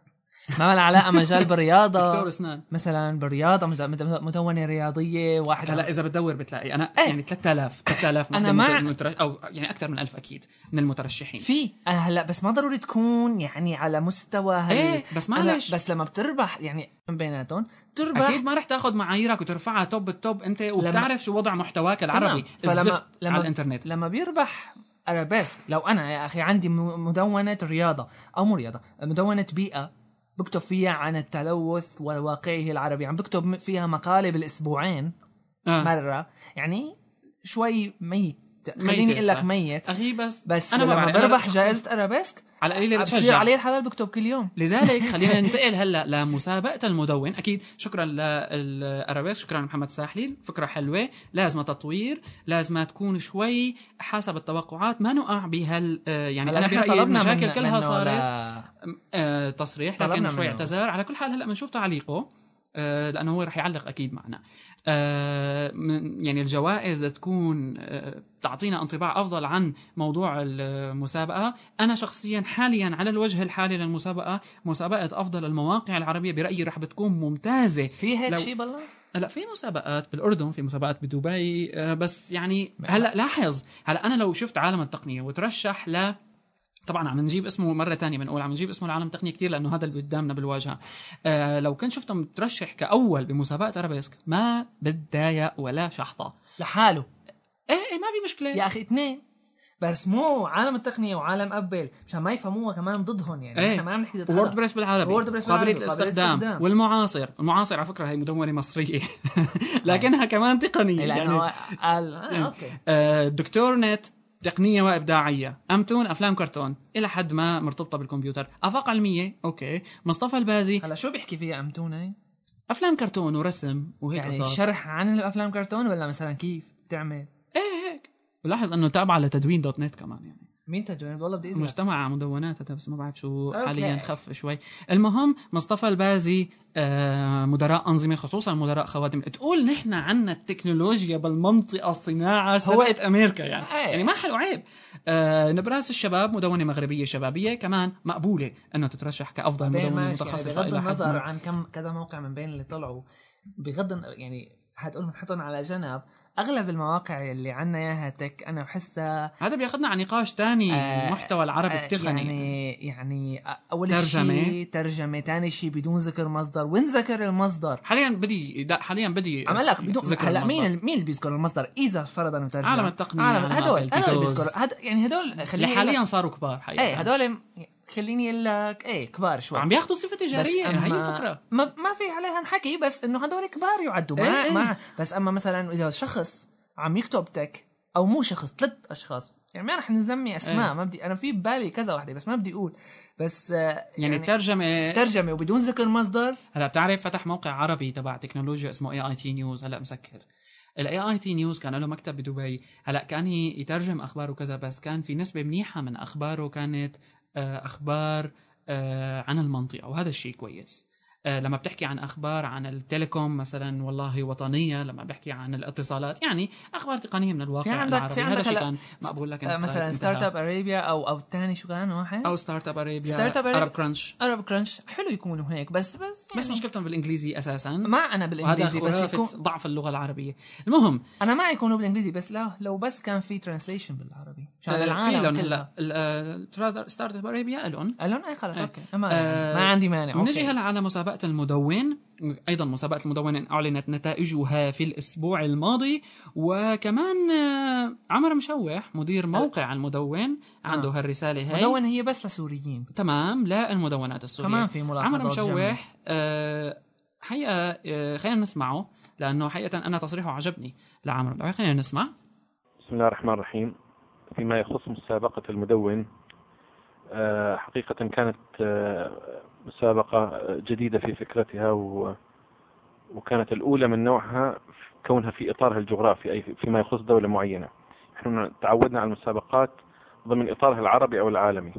ما لها علاقة مجال
دكتور
بالرياضه
اسنان.
مثلا بالرياضة مج- مد- مدونه رياضية واحد
هلا إذا بتدور بتلاقي. أنا
إيه.
يعني 3000 3000
أنا
وحدة
مع-
مت- مترش... أو يعني أكثر من 1000 أكيد من المترشحين.
في. آه، هلا بس ما ضروري تكون يعني على مستوى هال...
إيه، بس معلش.
بس لما بتربح يعني من بيناتهم تربح.
أكيد ما رح تاخذ معاييرك وترفعها top الـ top أنت وبتعرف شو وضع محتواك العربي.
تمام.
الزفت على الإنترنت.
لما بيربح ارابيسك لو أنا يا أخي عندي مدونة رياضة أو مو رياضة مدونة بيئة بكتب فيها عن التلوث وواقعه العربي. عم بكتب م- فيها مقالة بالأسبوعين
آه.
مرة. يعني شوي ميت. خليني أقول لك. ميت.
أخي بس
بس
أنا
أنا
ما
لما بربح جائزة أرابيسك
على القليله
بصير
بتشجع.
علي الحلال بكتب كل يوم.
لذلك خلينا ننتقل هلأ لمسابقة المدون. أكيد شكرا للارابيس شكرا محمد ساحلي فكرة حلوة لازم تطوير لازم تكون شوي حسب التوقعات. ما نقع بهال آه، يعني
أنا
برأيي
طلبنا
المشاكل كلها صارت آه، تصريح لكن شوي. اعتذار. على كل حال هلأ بنشوف تعليقه. لأنه هو رح يعلق أكيد معنا. آه، يعني الجوائز تكون آه، تعطينا انطباع أفضل عن موضوع المسابقة. أنا شخصيا حاليا على الوجه الحالي للمسابقة مسابقة أفضل المواقع العربية برأيي رح بتكون ممتازة.
في هيك
لو-
شيء بالله؟
هلا في مسابقات بالأردن في مسابقات بدبي آه، بس يعني هلأ لاحظ هلأ أنا لو شفت عالم التقنية وترشح ل طبعا عم نجيب اسمه مرة تانية بنقول عم نجيب اسمه العالم التقنيه كتير لأنه هذا اللي قدامنا بالواجهة. آه لو كنت شفته مترشح كأول بمسابقة أرابيسك ما بتضايق ولا شحطة.
لحاله.
إيه إيه ما في مشكلة.
يا أخي اثنين. بس مو عالم التقنية وعالم أبل مشان ما يفهموها كمان ضدهم يعني.
إيه.
إحنا ما عم نحكي ضد
وورد. بريس بالعربي.
ووردبريس
قابلية
بالعربي، قابلية
الاستخدام. والمعاصر. المعاصر على فكرة هي مدونه مصرية. لكنها كمان تقنية.
إيه،
يعني
قال آه أوكي.
آه، دكتور نت تقنية وإبداعية. أمتون أفلام كرتون. إلى حد ما مرتبطة بالكمبيوتر. أفاق علمية. أوكي. مصطفى البازي.
هلا شو بيحكي فيها امتونه
أفلام كرتون ورسم وهيك
يعني
قصص.
شرح عن الأفلام كرتون ولا مثلا كيف تعمل؟
إيه هيك. ولاحظ إنه تابعة لتدوين dot net كمان يعني.
مين تجربه والله بدي
مجتمع مدونات بس ما بعرف شو
أوكي.
حاليا خف شوي. المهم مصطفى البازي آه، مدراء أنظمة خصوصا مدراء خوادم. تقول نحن عنا التكنولوجيا بالمنطقة الصناعه سبقت أمريكا يعني.
إيه.
يعني ما حلو عيب. آه، نبراس الشباب مدونة مغربية شبابية كمان مقبولة إنه تترشح كأفضل
مدونة يعني
متخصصة
بغض النظر. عن كم كذا موقع من بين اللي طلعوا بغض يعني حتقول نحطهم على جنب. أغلب المواقع اللي عنا إياها تك أنا بحسها
هذا بياخذنا على نقاش تاني
آه،
المحتوى العربي
آه،
التقني.
يعني يعني أول
ترجمة.
شيء ترجمة ثاني شيء بدون ذكر مصدر وين ذكر المصدر؟
حاليا بدي حاليا بدي
عمل لك بدون
ذكر
هلا. مين مين اللي بيذكر المصدر؟ إذا فرض إنه ترجم
عالم التقنية،
عالم هدول هدول. بيذكروا. هد يعني هدول خليني
حاليا صاروا كبار حقيقة.
إيه هدول خليني أقول لك إيه كبار شوي.
عم بياخذوا
صفة
تجارية هي الفكرة.
ما, ما في عليها نحكي بس إنه هدول كبار يعدوا. ما,
إيه. إيه.
ما بس أما مثلا إذا شخص عم يكتب tech أو مو شخص ثلاث أشخاص يعني ما رح نسمي أسماء
إيه.
ما بدي أنا في ببالي كذا وحدة بس ما بدي أقول. بس آه،
يعني,
يعني
الترجمه
ترجمة وبدون ذكر مصدر.
هلا بتعرف فتح موقع عربي تبع تكنولوجيا اسمه اي اي تي news هلا مسكر. الاي اي تي news كان له مكتب بدبي هلا كان يترجم أخبار وكذا بس كان في نسبة منيحة من أخباره كانت أخبار آه، عن المنطقة وهذا الشيء كويس. آه، لما بتحكي عن أخبار عن ال telecom مثلا والله وطنية لما بحكي عن الاتصالات يعني أخبار تقنية من الواقع
في عندك-
العربي.
في
هذا
عندك هلا
كان مقبول لك
آه، مثلا ستارت اب ارابيا أو أو الثاني شو كان واحد
أو ستارت اب ارابيا
ستارت
اب
أرابيا-
كرانش
ارب كرانش حلو يكونوا هيك بس بس يعني
بس مشكلتهم بالإنجليزي أساسا.
مع
أنا
بالإنجليزي بس يكون
ضعف اللغة العربية. المهم.
أنا ما يكونوا بالإنجليزي بس لا لو بس كان في translation بالعربي. مشان
آه،
العالم
هلا ستارت اب ارابيا لهم.
قالوا إيه خلص
إيه.
أوكي. ما,
آه،
ما عندي مانع. أوكي.
هلا على مسابقة المدون أيضا مسابقة المدون أعلنت نتائجها في الأسبوع الماضي وكمان آه، عمر مشوح مدير موقع المدون عنده هالرسالة هاي.
مدون هي بس لسوريين.
تمام لا المدونات السورية.
كمان في ملاحظات
عمر. مشوح آه، حقيقة آه، خلينا نسمعه لأنه حقيقة أنا تصريحه عجبني لعمر. مشوح خلينا نسمع.
بسم الله الرحمن الرحيم. فيما يخص مسابقة المدون آه، حقيقة كانت آه، مسابقة جديدة في فكرتها وكانت الأولى من نوعها كونها في إطارها الجغرافي أي فيما يخص دولة معينة. نحن تعودنا على المسابقات ضمن إطارها العربي أو العالمي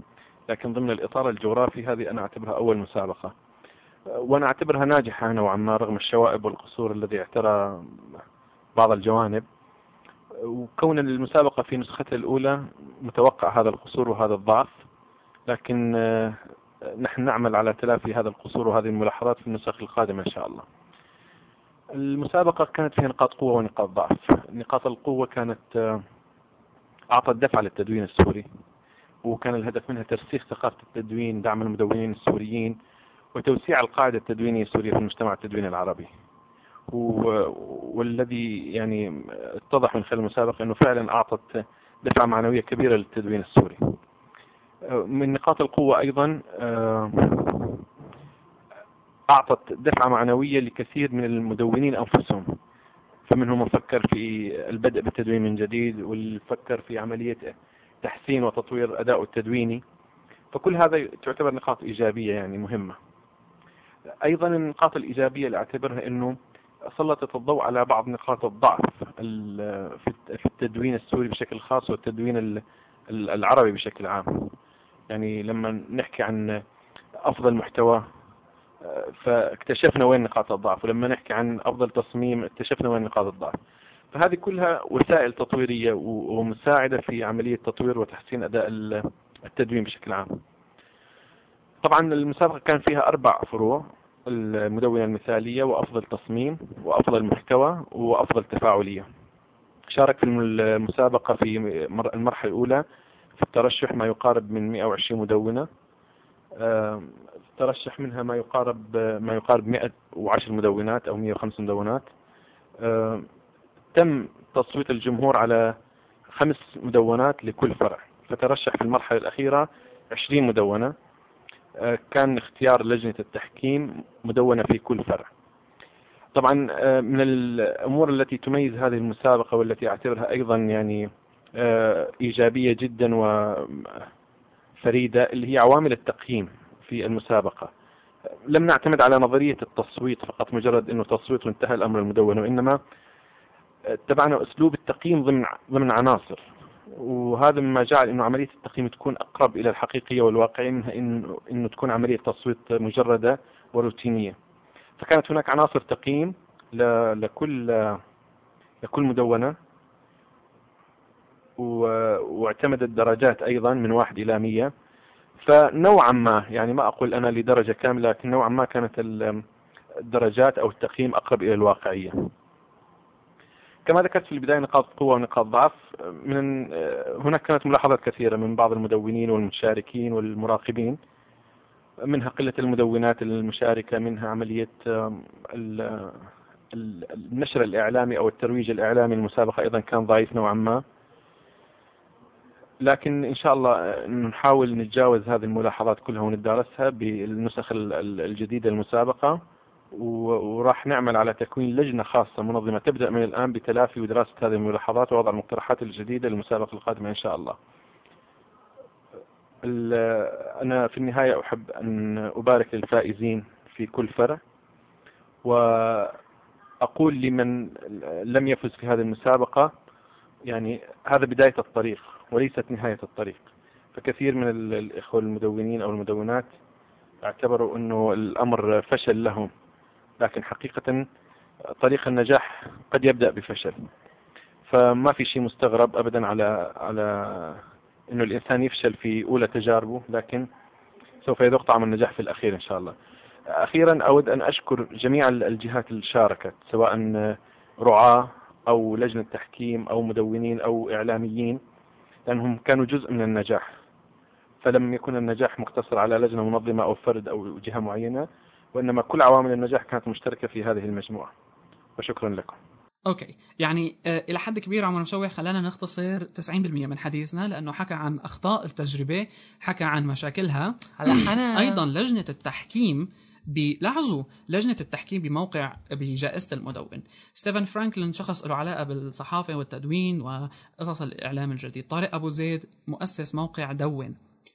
لكن ضمن الإطار الجغرافي هذه أنا أعتبرها أول مسابقة. وأنا أعتبرها ناجحة نوعا ما رغم الشوائب والقصور الذي اعترى بعض الجوانب. وكون المسابقة في نسختها الأولى متوقع هذا القصور وهذا الضعف لكن نحن نعمل على تلافي هذا القصور وهذه الملاحظات في النسخ القادمة إن شاء الله. المسابقة كانت فيها نقاط قوة ونقاط ضعف. نقاط القوة كانت آه، أعطت دفعة للتدوين السوري وكان الهدف منها ترسيخ ثقافة التدوين دعم المدونين السوريين وتوسيع القاعدة التدوينية السورية في المجتمع التدويني العربي. والذي يعني اتضح من خلال المسابقة أنه فعلا أعطت دفعة معنوية كبيرة للتدوين السوري. من نقاط القوة أيضا آه، أعطت دفعة معنوية لكثير من المدونين أنفسهم. فمنهم من فكر في البدء بالتدوين من جديد واللي فكر في عملية تحسين وتطوير أدائه التدويني. فكل هذا تعتبر نقاط إيجابية يعني مهمة. أيضا النقاط الإيجابية اللي أعتبرها أنه سلطت الضوء على بعض نقاط الضعف ال- في التدوين السوري بشكل خاص والتدوين ال- ال- العربي بشكل عام. يعني لما نحكي عن أفضل محتوى آه، فاكتشفنا وين نقاط الضعف ولما نحكي عن أفضل تصميم اكتشفنا وين نقاط الضعف. فهذه كلها وسائل تطويرية ومساعدة في عملية تطوير وتحسين أداء ال- التدوين بشكل عام. طبعا المسابقة كان فيها أربع فروع المدونة المثالية وأفضل تصميم وأفضل محتوى وأفضل تفاعلية. شارك في المسابقة في مر- المرحلة الأولى في الترشح ما يقارب من 120 مدونة. ترشح منها ما يقارب ما يقارب 110 مدونات أو 105 مدونات. تم تصويت الجمهور على خمس مدونات لكل فرع. فترشح في المرحلة الأخيرة 20 مدونة. آه، كان اختيار لجنة التحكيم مدونة في كل فرع. طبعا آه، من الأمور التي تميز هذه المسابقة والتي أعتبرها أيضا يعني إيجابية جدا وفريدة اللي هي عوامل التقييم في المسابقة. لم نعتمد على نظرية التصويت فقط مجرد أنه تصويت وانتهى الأمر المدون وإنما اتبعنا أسلوب التقييم ضمن ضمن عناصر. وهذا مما جعل إنه عملية التقييم تكون أقرب إلى الحقيقية والواقعيه منها انه إنه تكون عملية تصويت مجردة وروتينية. فكانت هناك عناصر تقييم لكل لكل مدونة. واعتمدت درجات أيضا من واحد إلى 100 فنوعا ما يعني ما أقول أنا لدرجة كاملة لكن نوعا ما كانت الدرجات أو التقييم أقرب إلى الواقعية. كما ذكرت في البداية نقاط قوة ونقاط ضعف. من هناك كانت ملاحظات كثيرة من بعض المدونين والمشاركين والمراقبين. منها قلة المدونات المشاركة منها عملية النشر الإعلامي أو الترويج الإعلامي. للمسابقة أيضا كان ضعيف نوعا ما. لكن إن شاء الله نحاول نتجاوز هذه الملاحظات كلها ونتدارسها بالنسخ الجديدة للمسابقة وراح نعمل على تكوين لجنة خاصة منظمة تبدأ من الآن بتلافي ودراسة هذه الملاحظات ووضع المقترحات الجديدة للمسابقة القادمة إن شاء الله. أنا في النهاية أحب أن أبارك للفائزين في كل فرع. وأقول لمن لم يفز في هذه المسابقة يعني هذا بداية الطريق. وليست نهاية الطريق. فكثير من الإخوة المدونين أو المدونات اعتبروا أنه الأمر فشل لهم. لكن حقيقة طريق النجاح قد يبدأ بفشل. فما في شيء مستغرب أبدا على على أنه الإنسان يفشل في أولى تجاربه. لكن سوف يذوق طعم النجاح في الأخير إن شاء الله. أخيرا أود أن أشكر جميع الجهات اللي شاركت سواء رعاة أو لجنة تحكيم أو مدونين أو إعلاميين. لأنهم كانوا جزء من النجاح. فلم يكن النجاح مقتصر على لجنة منظمة أو فرد أو جهة معينة وإنما كل عوامل النجاح كانت مشتركة في هذه المجموعة. وشكرا لكم.
أوكي. يعني آه إلى حد كبير عمر مشوح خلانا نختصر 90% من حديثنا لأنه حكى عن أخطاء التجربة حكى عن مشاكلها.
هلا حنا
أيضا لجنة التحكيم لاحظوا لجنة التحكيم بموقع بجائزة المدون. ستيفن فرانكلين شخص له علاقة بالصحافة والتدوين وقصص الإعلام الجديد. طارق أبو زيد مؤسس موقع دون.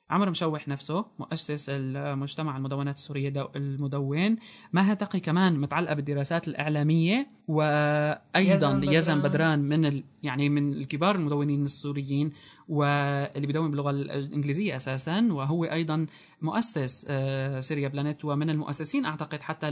عمر مشوح نفسه مؤسس المجتمع المدونات السورية المدون. مها تقي كمان متعلقة بالدراسات الإعلامية وأيضا
يزن
يزن
بدران.
من ال... يعني من الكبار المدونين السوريين واللي بيدون باللغة الإنجليزية أساسا. وهو أيضا مؤسس آه، سيريا بلانيت ومن المؤسسين أعتقد حتى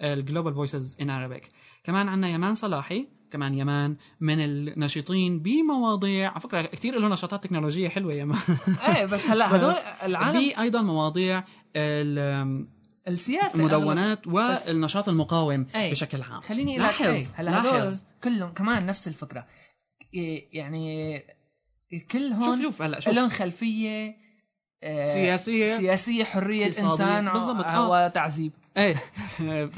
للجلوبال فويسز in Arabic. كمان عندنا يمان صلاحي كمان يمان من الناشطين بمواضيع على فكرة كثير له نشاطات تكنولوجية حلوة يمان
إيه بس هلا هدول العالم
بايضا مواضيع ال-
السياسة
المدونات والنشاط المقاوم
أي.
بشكل عام
خليني
لاحظ
لاحظ هلا هدول كلهم كمان نفس الفكرة إيه يعني كلهم
شوف شوف هلا شوف
لهم خلفية آه،
سياسية.
سياسية
حرية.
إنسان
بالضبط، آه.
وتعذيب
إيه.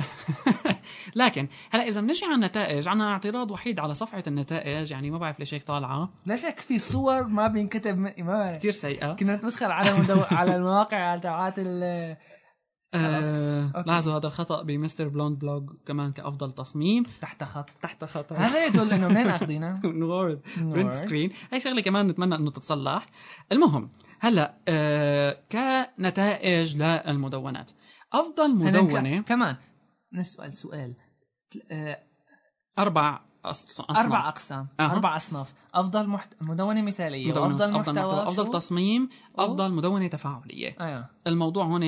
لكن هلا إذا بنجي على النتائج عنا اعتراض وحيد على صفحة النتائج يعني ما بعرف ليش هيك طالعة.
لا شك في صور ما بينكتب ما بعرف.
كثير سيئة.
كنا نتمسخر على مدو... على المواقع تبعات ال
آه. لاحظوا هذا الخطأ بمستر بلوند بلوج كمان كأفضل تصميم.
تحت خط.
تحت خطا
هذا يدل إنه منين اخذينه؟
نورد.
نورد.
برنت سكرين هاي شغلة كمان نتمنى إنه تتصلح. المهم هلا آه كنتائج للمدونات.
أفضل
مدونه
ك- كمان نسأل سؤال آه،
أربع أص- أصناف.
أربع أقسام
أها.
أربع أصناف أفضل محت... مدونة مثالية
مدونة. أفضل
محتوى
أفضل
شو؟
تصميم أفضل مدونة تفاعلية
أيوه
الموضوع هون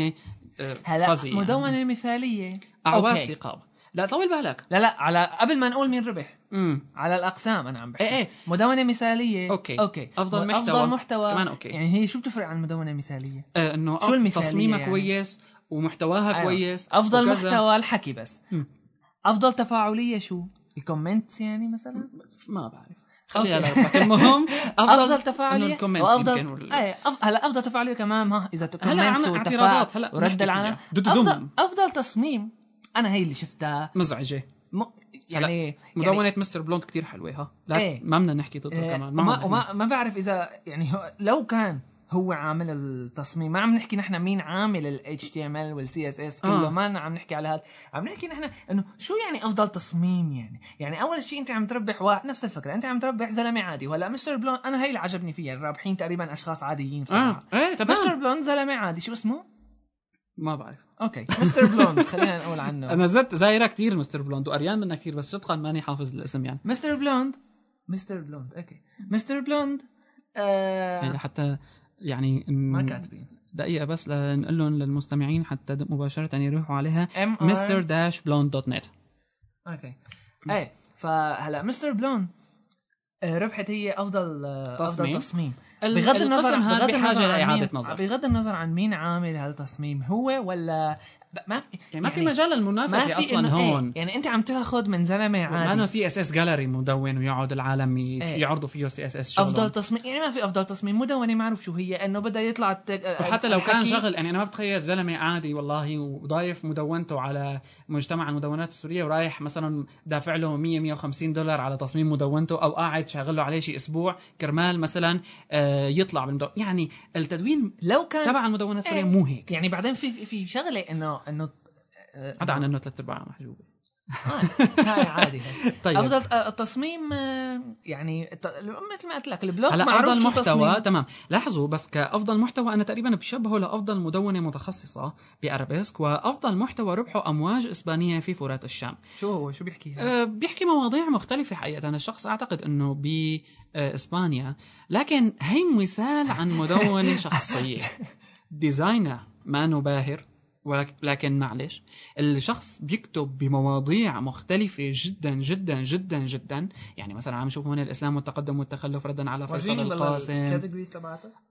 آه،
هلا
فuzzy يعني.
مدونة
مثالية
أعواد.
ثقاب لا طول بالك
لا لا على قبل ما نقول مين ربح
امم
على الأقسام أنا عم بحكي
إيه إيه.
مدونة مثالية
أوكي.
أوكي
أفضل
م-
محتوى.
أفضل محتوى
كمان أوكي.
يعني هي شو بتفرق عن مدونة مثالية
آه إنه
شو المثالية
تصميمها
يعني؟
كويس ومحتواها
أيوة.
كويس
أفضل
وكذا.
محتوى الحكي بس.
مم.
أفضل تفاعلية شو؟ ال comments يعني مثلا؟
ما بعرف. خليها المهم
أفضل,
أفضل تفاعلية؟
وافضل إيه أف... هلا أفضل تفاعلية كمان ما
إذا
comments
عنا
وتفاعل
اعتراضات هلا
ورد العالم. افضل أفضل تصميم. أنا هي اللي شفتها.
مزعجة.
م... يعني يعني
مدونة Mr. Blonde كتير حلوة ها. لا
إيه.
ما بدنا نحكي ضده
آه،
كمان
وما,
معهم
وما ما بعرف إذا يعني لو كان هو عامل التصميم. ما عم نحكي نحن مين عامل ال HTML وال CSS كله
آه.
ما عم نحكي على هذا عم نحكي نحن إنه شو يعني أفضل تصميم يعني؟ يعني أول شيء أنت عم تربح واحد نفس الفكرة أنت عم تربح زلمة عادي. وهلأ Mr. Blonde أنا هي اللي عجبني فيها الرابحين تقريبا أشخاص عاديين بصراحة.
إيه
Mr.
تمام
Blonde زلمة عادي. شو اسمه؟
ما بعرف.
okay Mr. Blonde خلينا نقول عنه.
أنا زرت زايرة كتير Mr. Blonde وقريان منها كتير بس صدقا ماني حافظ الاسم يعني.
Mr. Blonde. Mr. Blonde okay. Mr. Blonde
يعني
آه
حتى يعني
ما كاتبين.
دقيقة بس لنقول لهم للمستمعين حتى مباشرة يروحوا عليها.
ام
mr-blonde.net
okay. إيه فهلا Mr. Blonde آه، ربحت هي أفضل آه، أفضل
تصميم.
تصميم. بغض النظر بغض النظر عن مين-. بغض النظر عن مين عامل هالتصميم هو ولا ما في
يعني ما في مجال للمنافسة أصلا
إنه إيه،
هون.
يعني أنت عم تأخذ من زلمة
ما
عادي.
إنه سي اس اس جاليري مدون ويقعد العالم
إيه.
يعرضوا فيه CSS
أفضل تصميم يعني ما في أفضل تصميم مدونة معروف شو هي إنه بدها يطلع الت-
وحتى لو كان شغل يعني أنا ما بتخيل زلمة عادي والله وضايف مدونته على مجتمع المدونات السورية ورايح مثلا دافع له 100 150 دولار على تصميم مدونته أو قاعد شاغل له عليه شيء أسبوع كرمال مثلا آه، يطلع بالمدون يعني التدوين
لو كان
تبع المدونات السورية
إيه.
مو هيك.
يعني بعدين في في- في شغلة إنه إنه
عدا عن إنه ثلاث ارباعها محجوبة
آه، هاي عادي.
طيب.
أفضل آه، التصميم آه، يعني مثل ما قلت لك البلوج
هلا
أفضل
محتوى. تمام لاحظوا بس كأفضل محتوى أنا تقريبا بشبهه لأفضل مدونة متخصصة بأرابيسك وأفضل محتوى ربحه أمواج إسبانية في فرات الشام
شو هو شو بيحكي؟
أه، بيحكي مواضيع مختلفة حقيقة أنا الشخص أعتقد أنه بإسبانيا لكن هي مثال عن مدونة شخصية designer ما باهر ولك- لكن معلش الشخص بيكتب بمواضيع مختلفة جدا جدا جدا جدا يعني مثلا عم نشوف هون الإسلام والتقدم والتخلف ردا على فيصل القاسم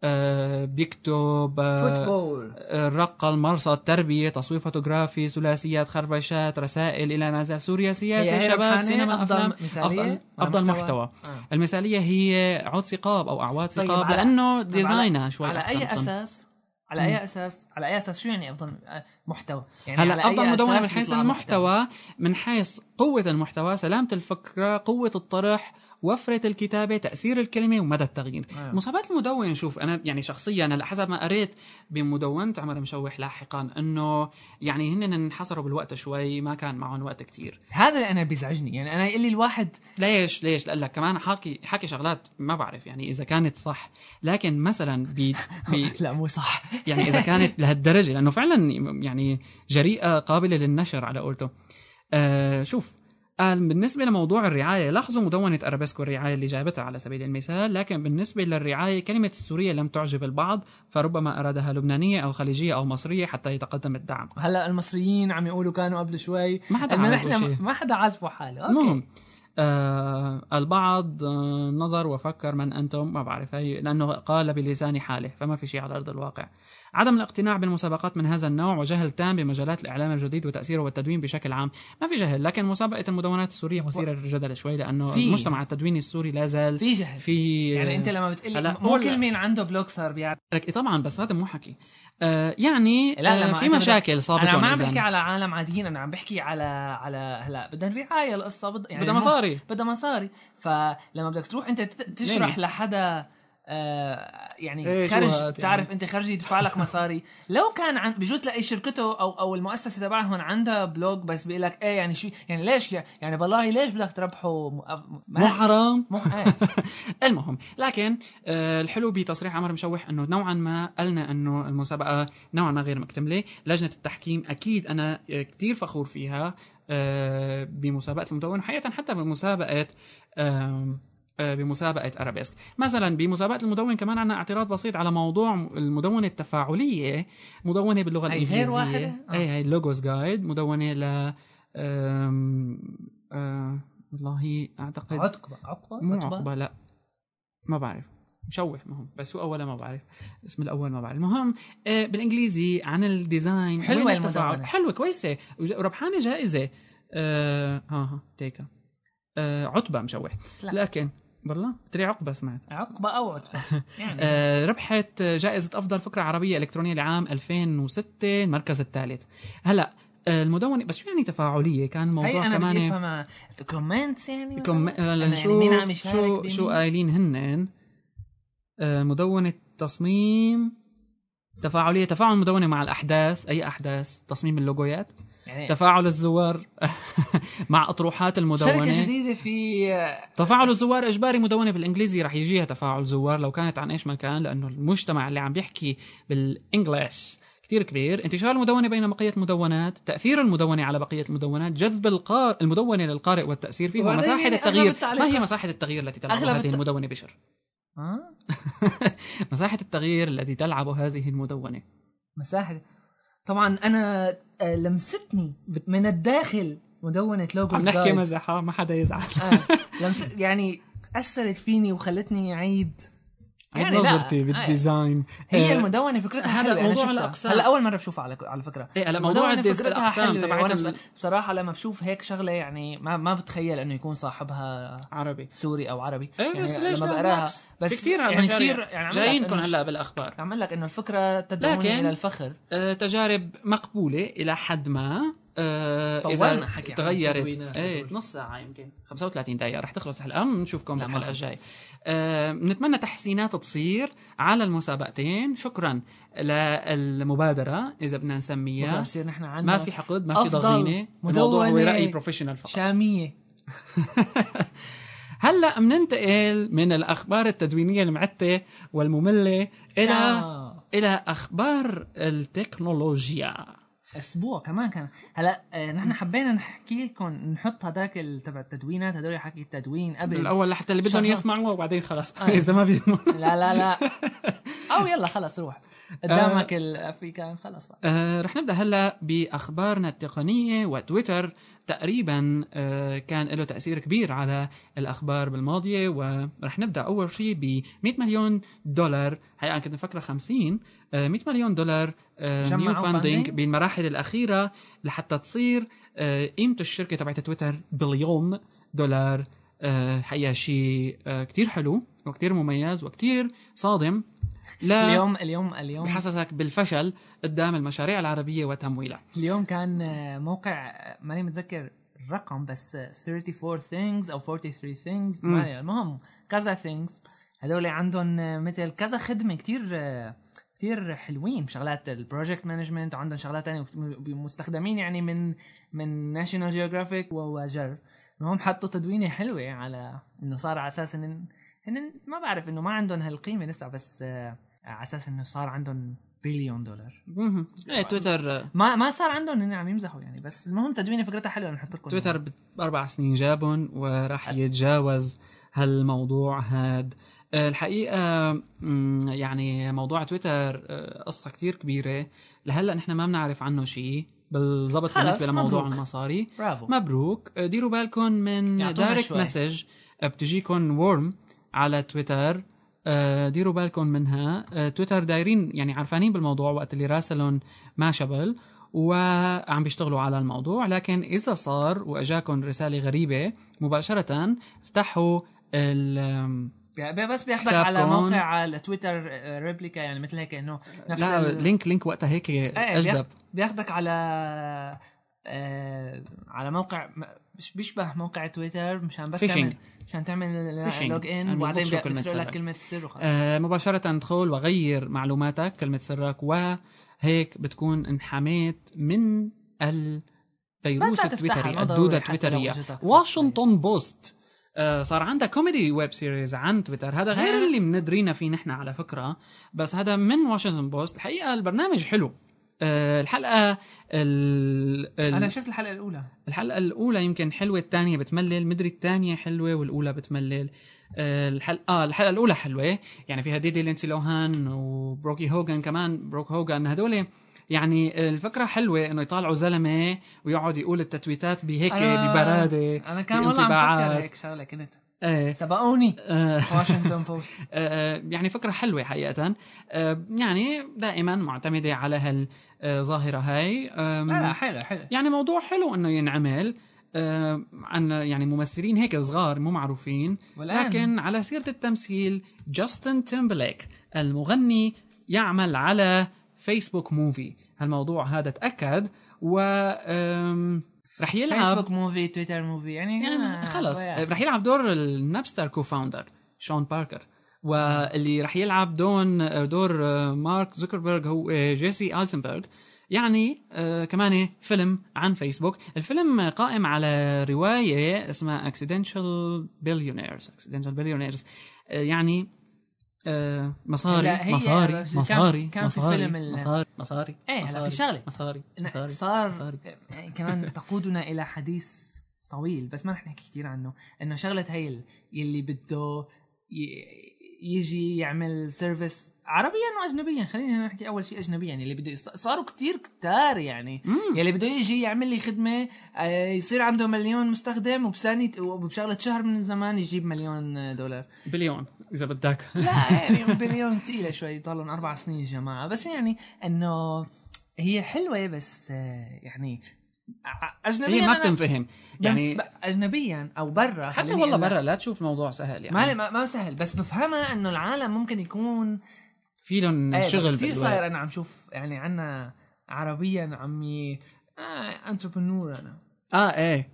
أه بيكتب
football
الرقة المرصد تربية تصوير فوتوغرافي ثلاثيات خربشات رسائل إلى ما زال سوريا سياسة شباب سينما
أفضل
أفلام
مثالية
أفضل, أفضل
محتوى؟
محتوى,
آه.
المثالية هي عود ثقاب أو أعواد
طيب،
ثقاب
على-
لأنه
طيب،
design ها شوي
على
بصراحة.
أساس على أي أساس على أي أساس شو يعني أفضل آه، محتوى؟ يعني
هلا أفضل مدونة من حيث المحتوى من حيث قوة المحتوى سلامة الفكرة قوة الطرح وفرة الكتابة، تأثير الكلمة ومدى التغيير.
آه.
مسابقات المدون شوف أنا يعني شخصيا هلا حسب ما قريت بمدونة عمر مشوح لاحقا إنه يعني هن انحصروا بالوقت شوي ما كان معهم وقت كتير.
هذا اللي أنا بيزعجني يعني أنا يقول لي الواحد
ليش ليش لأقول لك كمان حاكي حكي شغلات ما بعرف يعني إذا كانت صح لكن مثلا بي بي
لا مو صح
يعني إذا كانت لهالدرجة لأنه فعلا يعني جريئة قابلة للنشر على قولته آه شوف قال بالنسبة لموضوع الرعاية لاحظوا مدونة أرابيسكو الرعاية اللي جابتها على سبيل المثال لكن بالنسبة للرعاية كلمة السورية لم تعجب البعض فربما أرادها لبنانية أو خليجية أو مصرية حتى يتقدم الدعم
هلأ المصريين عم يقولوا كانوا قبل شوي
ما حدا
نحن
شيء.
ما حدا عاجبه حاله okay.
المهم آه البعض آه نظر وفكر من أنتم؟ ما بعرف. هي لأنه قال بلسان حاله فما في شيء على أرض الواقع. عدم الاقتناع بالمسابقات من هذا النوع وجهل تام بمجالات الإعلام الجديد وتأثيره والتدوين بشكل عام. ما في جهل لكن مسابقة المدونات السورية مثيرة للجدل شوي لأنه
في.
المجتمع التدويني السوري لا زال
في جهل.
في
يعني أنت لما بتقلي
هلا
مو كل مين عنده بلوج صار بيعرف.
لك طبعا بس هذا مو حكي. آه يعني
لا لا
آه في مشاكل
أنا
صابت
ما عم بحكي على عالم عاديين أنا عم بحكي على على هلا بدها رعايه القصة بد... يعني
بدها مصاري.
بدها مصاري فلما بدك تروح أنت تشرح. لحدا آه يعني
إيه،
خرج
هاد
بتعرف
يعني؟
أنت خرج يدفع لك مصاري. لو كان عن بجوز تلاقي شركته أو أو المؤسسة تبعهم عندها بلوج بس بيقول لك إيه يعني شو يعني ليش يعني بالله ليش بدك تربحوا م...
مو حرام؟
مو إيه.
المهم لكن آه، الحلو بتصريح عمر مشوح إنه نوعا ما قلنا إنه المسابقة نوعا ما غير مكتملة. لجنة التحكيم أكيد أنا كثير فخور فيها آه، بمسابقة المدون حقيقه حتى بمسابقة آه، بمسابقة أرابيسك. مثلا بمسابقة المدون كمان عنا اعتراض بسيط على موضوع المدونة التفاعلية مدونة باللغة
هي غير
الإنجليزية.
واحدة؟ آه.
أي هي اللوجوز جايد مدونة ل آه، والله أعتقد
عقبة عقبة؟
مو عقبة؟ لا. ما بعرف. مشوح مهم بس هو اوله ما بعرف. اسم الأول ما بعرف. المهم آه بالإنجليزي عن الديزاين التفاعل.
المدونة.
حلوة كويسة. وربحانه جائزة. آه ها ها تيكا آه عتبه مشوح
لا.
لكن والله تري عقبة سمعت.
عقبة أو عتبة. يعني.
آه ربحت جائزة أفضل فكرة عربية إلكترونية لعام 2006 المركز الثالث. هلأ آه، المدونة بس شو يعني تفاعلية؟ كان
هي
الموضوع
أنا بدي
كمان
افهمها comments يعني؟
كم...
أنا
هلا
يعني مين
شو؟ شو قايلين هن آه، مدونة تصميم تفاعلية تفاعل مدونة مع الأحداث أي أحداث؟ تصميم اللوجويات
يعني
تفاعل الزوار مع أطروحات المدونة.
شركة جديدة في
تفاعل الزوار إجباري مدونة بالإنجليزي رح يجيها تفاعل زوار لو كانت عن إيش ما كان لأنه المجتمع اللي عم بيحكي بال English كتير كبير. انتشار المدونة بين بقية المدونات تأثير المدونة على بقية المدونات جذب القار... المدونة للقارئ والتأثير. فيه ومساحة
يعني
التغيير. ما هي مساحة التغيير التي تلعب
أغلب
هذه
الت-
المدونة بشر؟
ها
مساحة التغيير الذي تلعب هذه المدونة.
مساحه طبعا أنا آه، لمستني من الداخل مدونة لوجو
عم نحكي مزح ها، ما حدا يزعل
آه. لمس يعني أثرت فيني وخلتني أعيد
عيد
يعني
نظرتي
آه.
بال design.
هي
آه،
المدونة فكرتها
هذا موضوع
شفتها.
الأقسام.
هلا أول مرة بشوفها على على فكرة.
إيه، هلا موضوع
المدونة
ال des-
فكرتها
الأقسام
حلوة،
تبعت
وأنا
ال-
بص- بصراحة لما بشوف هيك شغلة يعني ما ما بتخيل إنه يكون صاحبها
عربي.
سوري أو عربي.
إيه
يعني
بس ليش
لما بقراها. بس
في كثير
يعني كثير يعني
جايينكم هلأ بالأخبار.
عم لك إنه الفكرة تدعوني
لكن-
إلى الفخر.
آه، تجارب مقبولة إلى حد ما. آه،
طولنا حكي
تغيرت.
إيه.
نص ساعة يمكن. 35 دقيقة. رح تخلص الحلقة بنشوفكم
خلصت.
الجاية. آه، تحسينات تصير على المسابقتين. شكرا للمبادرة إذا بدنا نسميها.
بصير نحن عنا
ما في حقد ما في ضغينة. الموضوع هو رأي بروفيشنال فقط.
شامية.
هلأ بننتقل من الأخبار التدوينية المعتة والمملة
إلى.
إلى أخبار التكنولوجيا.
أسبوع كمان كان. هلا آه، نحن حبينا نحكي لكم نحط هداك ال- تبع التدوينات هدول حكي التدوين قبل
الأول لحتى اللي بدهم. يسمعوا وبعدين خلص.
آه.
إذا ما بيهمهم
لا لا لا. أو يلا خلص روح. قدامك الافريكان خلص.
آه رح نبدأ هلا بأخبارنا التقنية وتويتر. تقريبا آه كان له تأثير كبير على الأخبار بالماضية ورح نبدأ أول شيء ب 100 مليون دولار. حقيقه كنت مفكرة 50 آه 100 مليون دولار آه new
funding؟
بالمراحل الأخيرة لحتى تصير آه قيمة الشركة تبعت تويتر بليون دولار. آه حقيقة شيء آه كتير حلو وكتير مميز وكتير صادم. لا
اليوم اليوم اليوم
بحسسك بالفشل قدام المشاريع العربية وتمويلها.
اليوم كان آه، موقع آه، ماني متذكر الرقم بس آه، 34 things أو 43 things المهم كذا things. هذول عندهم آه، مثل كذا خدمة كتير آه، كتير حلوين. شغلات ال project management وعندهم شغلات تانية مستخدمين يعني من من ناشونال جيوغرافيك وجر المهم حطوا تدوينة حلوة على إنه صار على أساس ان هن ما بعرف إنه ما عندهم هالقيمة لسه بس آه، على أساس إنه صار عندهم بليون دولار.
إيه تويتر
ما ما صار عندهم هن عم يمزحوا يعني بس المهم تدوينة فكرتها حلوة نحط لكم
تويتر بأربع سنين جابهم وراح يتجاوز هالموضوع هاد آه، الحقيقة مم، يعني موضوع تويتر آه، قصة كتير كبيرة. لهلأ نحن ما بنعرف عنه شيء بالضبط
خلص،
بالنسبة لموضوع
مبروك.
المصاري.
برافو.
مبروك. آه، ديروا بالكم من
direct.
message بتجيكم worm على تويتر. ديروا بالكم منها. تويتر دايرين يعني عارفانين بالموضوع وقت اللي راسلهم Mashable وعم بيشتغلوا على الموضوع. لكن إذا صار واجاكم رسالة غريبة مباشرة افتحوا ال
بس بياخدك
حسابكم.
على موقع التويتر آه، replica يعني مثل هيك إنه نفس
لا
ال-
link link وقتها هيك
إيه
أجدب
بياخ- بياخدك على آه على موقع بيشبه موقع تويتر مشان بس
Phishing.
تعمل مشان تعمل. log in
يعني
وبعدين بيسرق لك. كلمة السر وخلص
آه مباشرة ادخل وغير معلوماتك كلمة سرك وهيك بتكون انحميت من
لا تفتحها،
التويتري الدودة
التويترية
واشنطن بوست صار عندها comedy web series عن تويتر هذا غير
ها.
اللي مندرينا فيه نحن على فكرة بس هذا من واشنطن بوست الحقيقة البرنامج حلو. آه الحلقة ال... ال...
أنا شفت الحلقة الأولى.
الحلقة الأولى يمكن حلوة الثانية بتملل مدري الثانية حلوة والأولى بتملل. آه، الحلقة آه الحلقة الأولى حلوة. يعني فيها ديدي ليندسي لوهان وبروكي هوغان كمان بروك هوغان هدول يعني الفكرة حلوة إنه يطالعوا زلمة ويقعد يقول التتويتات بهيك
آه،
ببرادة
أنا كان والله عم. فكر هيك شغلة كنت.
إيه.
سبقوني. واشنطن بوست
آه، يعني فكرة حلوة حقيقة آه، يعني دائما معتمدة على هالظاهرة هاي.
لا حلو حلو.
يعني موضوع حلو إنه ينعمل. عن يعني ممثلين هيك صغار مو معروفين
والآن؟
لكن على سيرة التمثيل جاستن تيمبرليك المغني يعمل على فيسبوك movie هالموضوع هذا تأكد و رح يلعب
فيسبوك movie تويتر movie يعني
يعني
آه،
خلص. رح يلعب دور ال Napster co-founder شون باركر واللي رح يلعب دون دور مارك زوكربيرج هو جيسي آيزنبرغ. يعني آه كمان فيلم عن فيسبوك الفيلم قائم على رواية اسمها Accidental Billionaires Accidental Billionaires. آه يعني آه مصاري
لا، هي
مصاري
كان-
مصاري
كان في
مصاري
فيلم ال-
مصاري مصاري
إيه، هلا في
مصاري،
شغلة.
مصاري مصاري
صار
مصاري.
آه، كمان تقودنا إلى حديث طويل بس ما رح نحكي كثير عنه إنه شغلة هي ال- يلي بده يجي يعمل service عربيا واجنبيا. خلينا نحكي أول شيء اجنبيا يلي بده يص- صاروا كتير كتار يعني. يلي بده يجي يعمل لي خدمة آه، يصير عنده مليون مستخدم وبثانيه وبشغلة شهر من الزمان يجيب مليون دولار.
بليون إذا بدك.
لا يعني بليون ثقيله شوي ضلهم أربع سنين يا جماعة. بس يعني إنه هي حلوة بس آه، يعني اجنبيا
هي ما بتنفهم.
يعني اجنبيا أو برا
حتى والله. برا لا تشوف الموضوع سهل يعني.
ما ما سهل. بس بفهمها إنه العالم ممكن يكون
في لهم
إيه
شغل
كثير. صاير أنا عم شوف يعني عنا عربيا عمي آه انتربرنور
أنا. آه
إيه.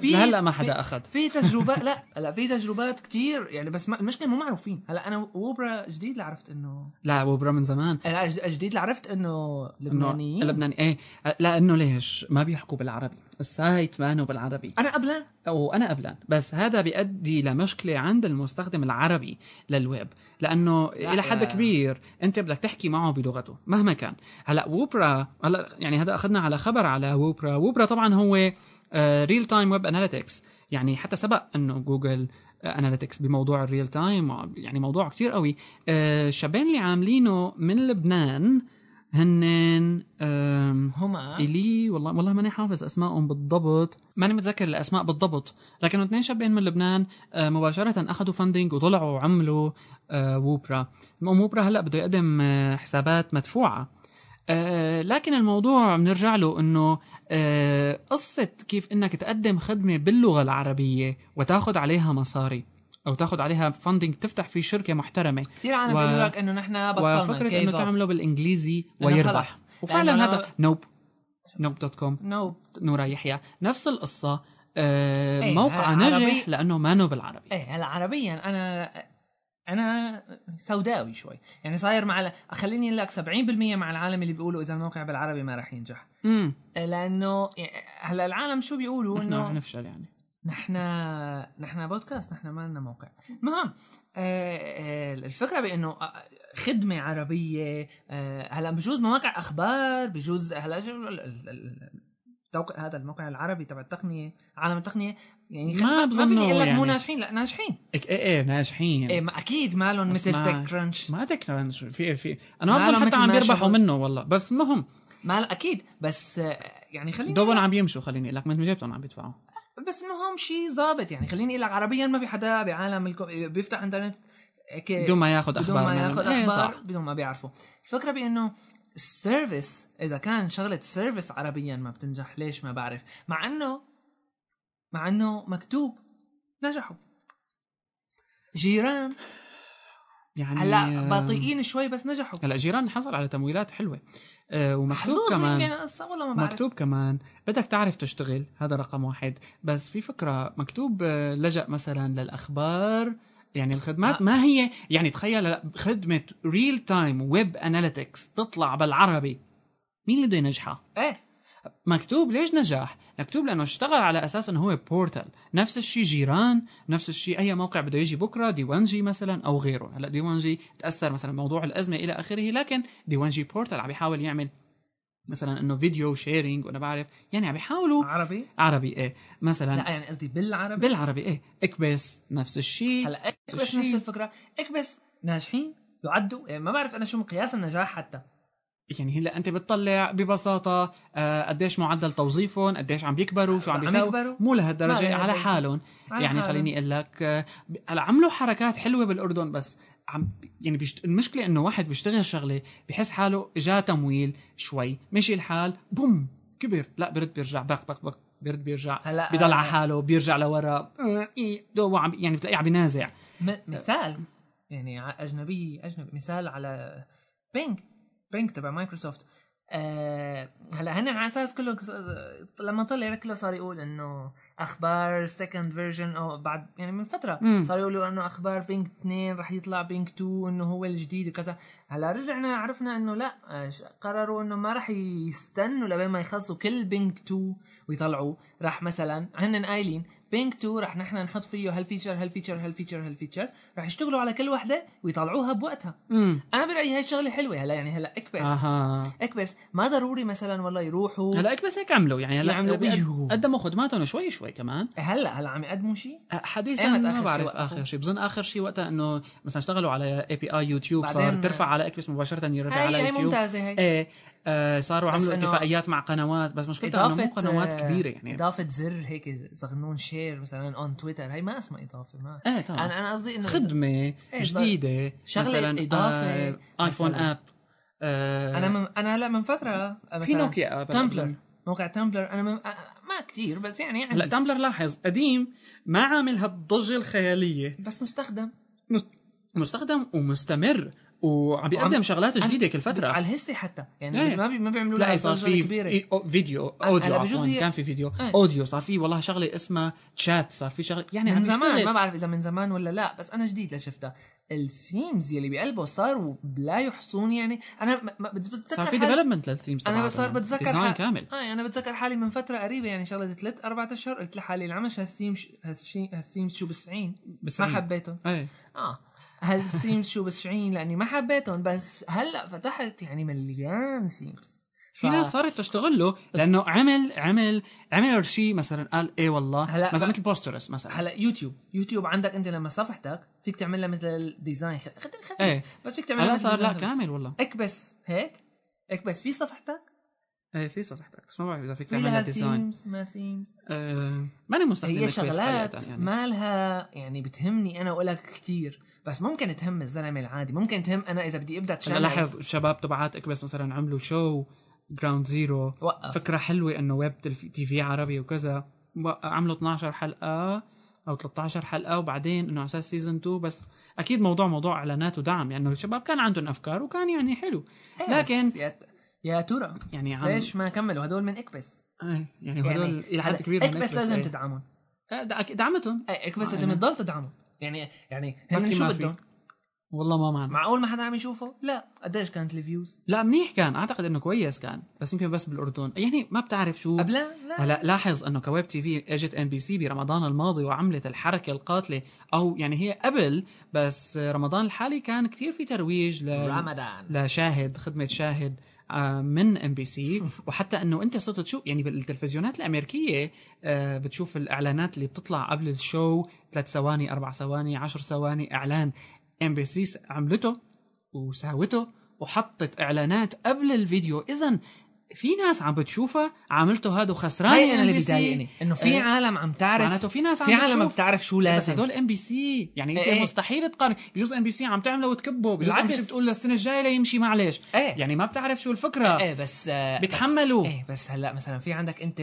في
هلا ما حدا اخذ
في تجربات لا لا في تجربات كتير يعني بس ما المشكلة مو معروفين. هلا أنا وبرا جديد اللي عرفت إنه
لا Woopra من زمان.
لا جد- جديد اللي عرفت إنه
إنه
لبنانيين.
لبناني إيه. لأنه ليش؟ ما بيحكوا بالعربي. ال site مانو بالعربي.
أنا قبلا
وأنا قبلان. بس هذا بيؤدي لمشكلة عند المستخدم العربي للويب. لأنه
لا،
إلى حد
لا.
كبير أنت بدك تحكي معه بلغته مهما كان. هلا Woopra هلا يعني هذا أخذنا على خبر على Woopra Woopra طبعا هو real time web analytics يعني حتى سبق انه جوجل Analytics بموضوع ال real time يعني موضوع كتير قوي. آه، الشباب اللي عاملينه من لبنان هن
هما.
إلي والله والله ماني حافظ أسمائهم بالضبط. ماني متذكر الأسماء بالضبط. لكن اثنين شابين من لبنان آه، مباشرة أخذوا funding وطلعوا وعملوا آه، Woopra. Woopra هلأ بده يقدم آه، حسابات مدفوعة. آه، لكن الموضوع بنرجع له إنه آه، قصة كيف إنك تقدم خدمة باللغة العربية وتاخذ عليها مصاري أو تاخذ عليها funding تفتح فيه شركة محترمة.
كثير عالم
و-
بيقولوا لك إنه نحن بطلنا وفكرة
إنه تعمله
بالإنجليزي
ويربح. وفعلا
لأنه
هذا نوب نوب dot com
نو
نورا يحيى. نفس القصة آه
إيه،
موقع نجح لأنه ما بالعربي.
إيه هلا عربيا؟ أنا أنا سوداوي شوي. يعني صاير مع ال- خليني لك 70% مع العالم اللي بيقولوا إذا الموقع بالعربي ما راح ينجح.
امم
لأنه يعني هلأ العالم شو بيقولوا؟
إنه رح
انه
نفشل يعني.
نحن نحن بودكاست نحن ما لنا موقع. المهم آه، آه، الفكرة بإنه آه، خدمة عربية هلأ بجوز مواقع أخبار بجوز هلأ هذا الموقع العربي تبع التقنية عالم التقنية يعني
ما
ما
بظنوا
فيني أقول لك مو
يعني.
ناجحين لا ناجحين.
إيه إيه, ناجحين.
إيه ما أكيد مالهم مثل
ما-
تك كرانش
ما تكرنش. في في أنا ما
ما
بظن حتى عم
ما
بيربحوا
شغل.
منه والله. بس المهم
مال أكيد. بس آه، يعني خليني
دوبهم عم يمشوا خليني أقول لك. من جيبتهم عم بيدفعوا
بس انهم شيء ظابط. يعني خليني أقول لك عربيا ما في حدا بعالم الكو... بيفتح إنترنت
بدون ما ياخذ
بدون
أخبار
ما
منهم.
ياخذ
إيه،
أخبار
صح.
بدون ما بيعرفوا. الفكرة بأنه ال service إذا كان شغلة service عربيا ما بتنجح ليش ما بعرف؟ مع إنه مع إنه مكتوب نجحوا جيران
يعني
هلا بطيئين شوي بس نجحوا.
هلا جيران حصل على تمويلات حلوة. آه ومكتوب كمان
والله ما بعرف.
مكتوب كمان بدك تعرف تشتغل هذا رقم واحد. بس في فكرة مكتوب آه، لجأ مثلا للأخبار. يعني الخدمات
آه.
ما هي يعني تخيل خدمة real time web analytics تطلع بالعربي. مين اللي بده ينجحها؟
إيه.
مكتوب ليش نجاح؟ مكتوب لأنه اشتغل على أساس إنه هو portal، نفس الشيء جيران، نفس الشيء أي موقع بده يجي بكرة ديوانجي مثلا أو غيره، هلأ ديوانجي تأثر مثلا موضوع الأزمة إلى آخره، لكن ديوانجي portal عم يحاول يعمل مثلا إنه video sharing وأنا بعرف. يعني عم يحاولوا
عربي؟
عربي إيه. مثلا
لا يعني قصدي بالعربي؟
بالعربي إيه. إكبس نفس الشيء.
هلأ إكبس
الشيء.
نفس الفكرة. إكبس ناجحين؟ يعدوا. يعني ما بعرف أنا شو مقياس النجاح حتى.
يعني هلا انت بتطلع ببساطة آه قديش معدل توظيفهم قديش عم بيكبروا شو عم بيساووا؟ مو
لهالدرجة
على. حالهم.
على
يعني
حالهم.
خليني أقول لك آه، هلا عملوا حركات حلوة بالأردن بس عم يعني بيشت... المشكلة إنه واحد بيشتغل شغلة بحس حاله جاء تمويل شوي مشي الحال بوم كبر. لا برد بيرجع بق بق بق برد بيرجع.
هلا،
بيضل
آه،
على حاله بيرجع لورا آه، إيه، دو عم يعني بتلاقيه عم بينازع.
مثال يعني أجنبي أجنبي مثال على بينج بينج تبع مايكروسوفت آه هلا هن على أساس كله لما طلع كله صار يقول إنه أخبار second version أو بعد يعني من فترة
مم.
صار يقولوا إنه أخبار بينك 2 رح يطلع بينك 2 إنه هو الجديد وكذا. هلا رجعنا عرفنا إنه لا آه، قرروا إنه ما رح يستنوا لبين ما يخلصوا كل بينك 2 ويطلعوه رح مثلا هن قايلين بينك 2 رح نحن نحط فيه هالفيتشر هالفيتشر هالفيتشر هالفيتشر رح يشتغلوا على كل وحدة ويطلعوها بوقتها.
امم
أنا برأيي هاي شغله حلوة. هلا يعني هلا اكبس
أها
اكبس ما ضروري مثلا والله يروحوا.
هلا بس هيك عملوا. يعني هلا
بيجوا.
قدموا خدماتهم شوي شوي كمان.
هلا هلا عم يقدموا شيء
حديثا
إيمت
ما بعرف؟ آخر شيء بظن آخر شيء وقتها إنه مثلا اشتغلوا على API يوتيوب صار ترفع على اكبس مباشرة يرفع على
هي
يوتيوب
ممتازة هي
إيه. آه صاروا عملوا اتفاقيات مع قنوات بس مشكلتها إنه مو قنوات
آه،
كبيرة يعني.
إضافة زر هيك صغنون share مثلا on تويتر هي ما اسمها إضافة ما.
إيه طبعا.
أنا أنا قصدي إنه
خدمة
إيه،
جديدة
شغلة
مثلا
إضافة
آه ايفون. app آه
أنا من أنا هلأ من فترة
في نوكيا
تمبلر موقع تمبلر أنا من آه، ما كتير بس يعني عندي
تامبلر لاحظ قديم ما عامل هالضجة الخيالية.
بس مستخدم.
مست- مستخدم ومستمر. وعم بيقدم شغلات جديدة كل فترة.
على الهسة حتى. يعني
إيه.
ما بي ما بيعملوا لها
صار في كبيرة. فيديو
audio
عفوا. كان في فيديو.
إيه.
audio صار في والله شغلة اسمها تشات صار في شغله يعني
من زمان
يشتغل.
ما بعرف إذا من زمان ولا لا بس أنا جديد لشفتها. ال themes يلي بقلبه صاروا لا يحصون يعني. أنا ما- ما بتذكر
صار في
development
لل themes
أنا صار بتذكر design
كامل.
آه أنا بتذكر حالي من فترة قريبة يعني شغلة ثلاث أربع أشهر. قلت لحالي العمش هالثيم ش... هالشي... هال themes شو بسعين ما
بسعين.
حبيتهم
إيه.
آه. هال themes شو بسعين لأني ما حبيتهم؟ بس هلأ فتحت يعني مليان themes
في ناس صارت تشتغل له لأنه عمل عمل عمل شيء مثلا قال إيه والله.
هلا-
مثلا مثل بوسترس مثلا.
هلأ يوتيوب يوتيوب عندك أنت لما صفحتك فيك تعمل لها مثل خدمه خفيف.
إيه.
بس فيك تعمل
هلا صار لا
design.
كامل والله.
اكبس هيك؟ اكبس في صفحتك؟
إيه في صفحتك. بس ما بعرف إذا فيك
في
تعمل لها design
themes ما themes
آه ماني مستخدم
هي شغلات
يعني.
ما لها يعني بتهمني أنا واقول لك كثير بس ممكن تهم الزلمة العادي ممكن تهم أنا إذا بدي
أبدأ
channel
لاحظ شباب تبعات اكبس مثلا عملوا show Ground Zero
وقف.
فكرة حلوة إنه web TV عربي وكذا. عملوا 12 حلقة أو 13 حلقة وبعدين إنه على أساس season 2 بس أكيد موضوع موضوع إعلانات ودعم. يعني الشباب كان عندهم أفكار وكان يعني حلو.
إيه،
لكن
يا, يا ترى
يعني عم
ليش ما كملوا؟ هدول من إكبس.
إيه، يعني هدول إلى حد كبير
إكبس لازم
إيه.
تدعمهم.
إيه، دعمتهم.
إكبس
آه،
لازم
يعني.
تضل تدعمهم. يعني يعني هن شو. بدهم
والله ما معنا.
معقول ما حدا عم يشوفه؟ لا. قديش كانت ال views؟
لا منيح كان. أعتقد إنه كويس كان بس يمكن بس بالأردن. يعني ما بتعرف شو؟
قبلها لا.
هلا لاحظ إنه ك web TV إجت ام بي سي برمضان الماضي وعملت الحركة القاتلة أو يعني هي قبل بس رمضان الحالي كان كثير في ترويج ل...
رمضان.
لشاهد خدمة شاهد. من ام بي سي وحتى إنه أنت صرت تشوف يعني بالتلفزيونات الأمريكية آه، بتشوف الإعلانات اللي بتطلع قبل ال show ثلاث ثواني أربع ثواني عشر ثواني إعلان ام بي سي عملته وساوته وحطت إعلانات قبل الفيديو. اذا في ناس عم بتشوفها عملته هذا وخسران
هاي أنا اللي. بضايقني إنه في
إيه.
عالم عم تعرف
معناته في ناس عم
في عالم ما. بتعرف شو
بس
لازم
هدول ام بي سي يعني أنت
إيه.
مستحيل تقارن بجوز ام بي سي عم تعمله وتكبه بجوز ام بي
بالعكس.
سي بتقول للسنه الجاية ليمشي معلش
إيه.
يعني ما بتعرف شو الفكرة
إيه بس آه،
بيتحملوا.
بس إيه بس هلا مثلا في عندك أنت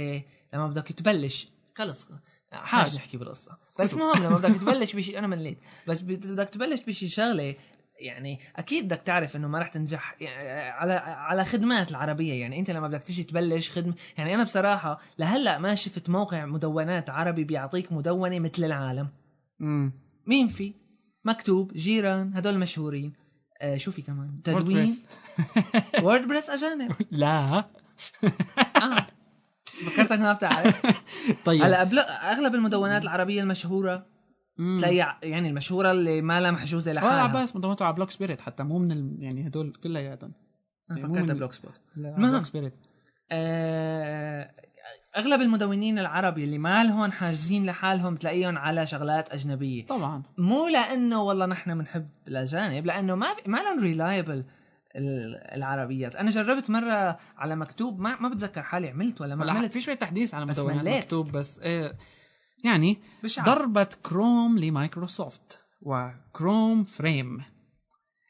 لما بدك تبلش خلص حاج نحكي بالقصة بس المهم لما بدك تبلش بشيء أنا مليت بس بدك تبلش بشيء شغلة يعني أكيد بدك تعرف إنه ما رح تنجح يعني على على خدمات العربية. يعني أنت لما بدك تيجي تبلش خدمه يعني أنا بصراحة لهلأ ما شفت موقع مدونات عربي بيعطيك مدونة مثل العالم.
امم
مين في؟ مكتوب جيران هدول مشهورين. آه شو في كمان؟ تدوين؟
ووردبريس.
أجانب.
لا.
آه فكرتك ما بتعرف.
طيب.
هلأ أغلب المدونات العربية المشهورة تلاقي يعني المشهورة اللي ما لها محجوزه
آه
لحالها.
عباس مدونته على بلوك سبيريت حتى مو من ال... يعني هدول كلياتهم
أنا
مو
فكرتها
من-
بلوك سبوت
لا
المهم.
بلوك سبيريت.
آه، أغلب المدونين العربي اللي ما لهم حاجزين لحالهم تلاقيهم على شغلات أجنبية.
طبعا.
مو لأنه والله نحن بنحب الاجانب لأنه ما في ما لهم reliable العربيات. أنا جربت مرة على مكتوب ما ما بتذكر حالي عملت ولا ما عملت.
في شوية تحديث على
بس
مدونات. مكتوب بس إيه يعني
بشعر.
ضربة كروم لمايكروسوفت و Chrome Frame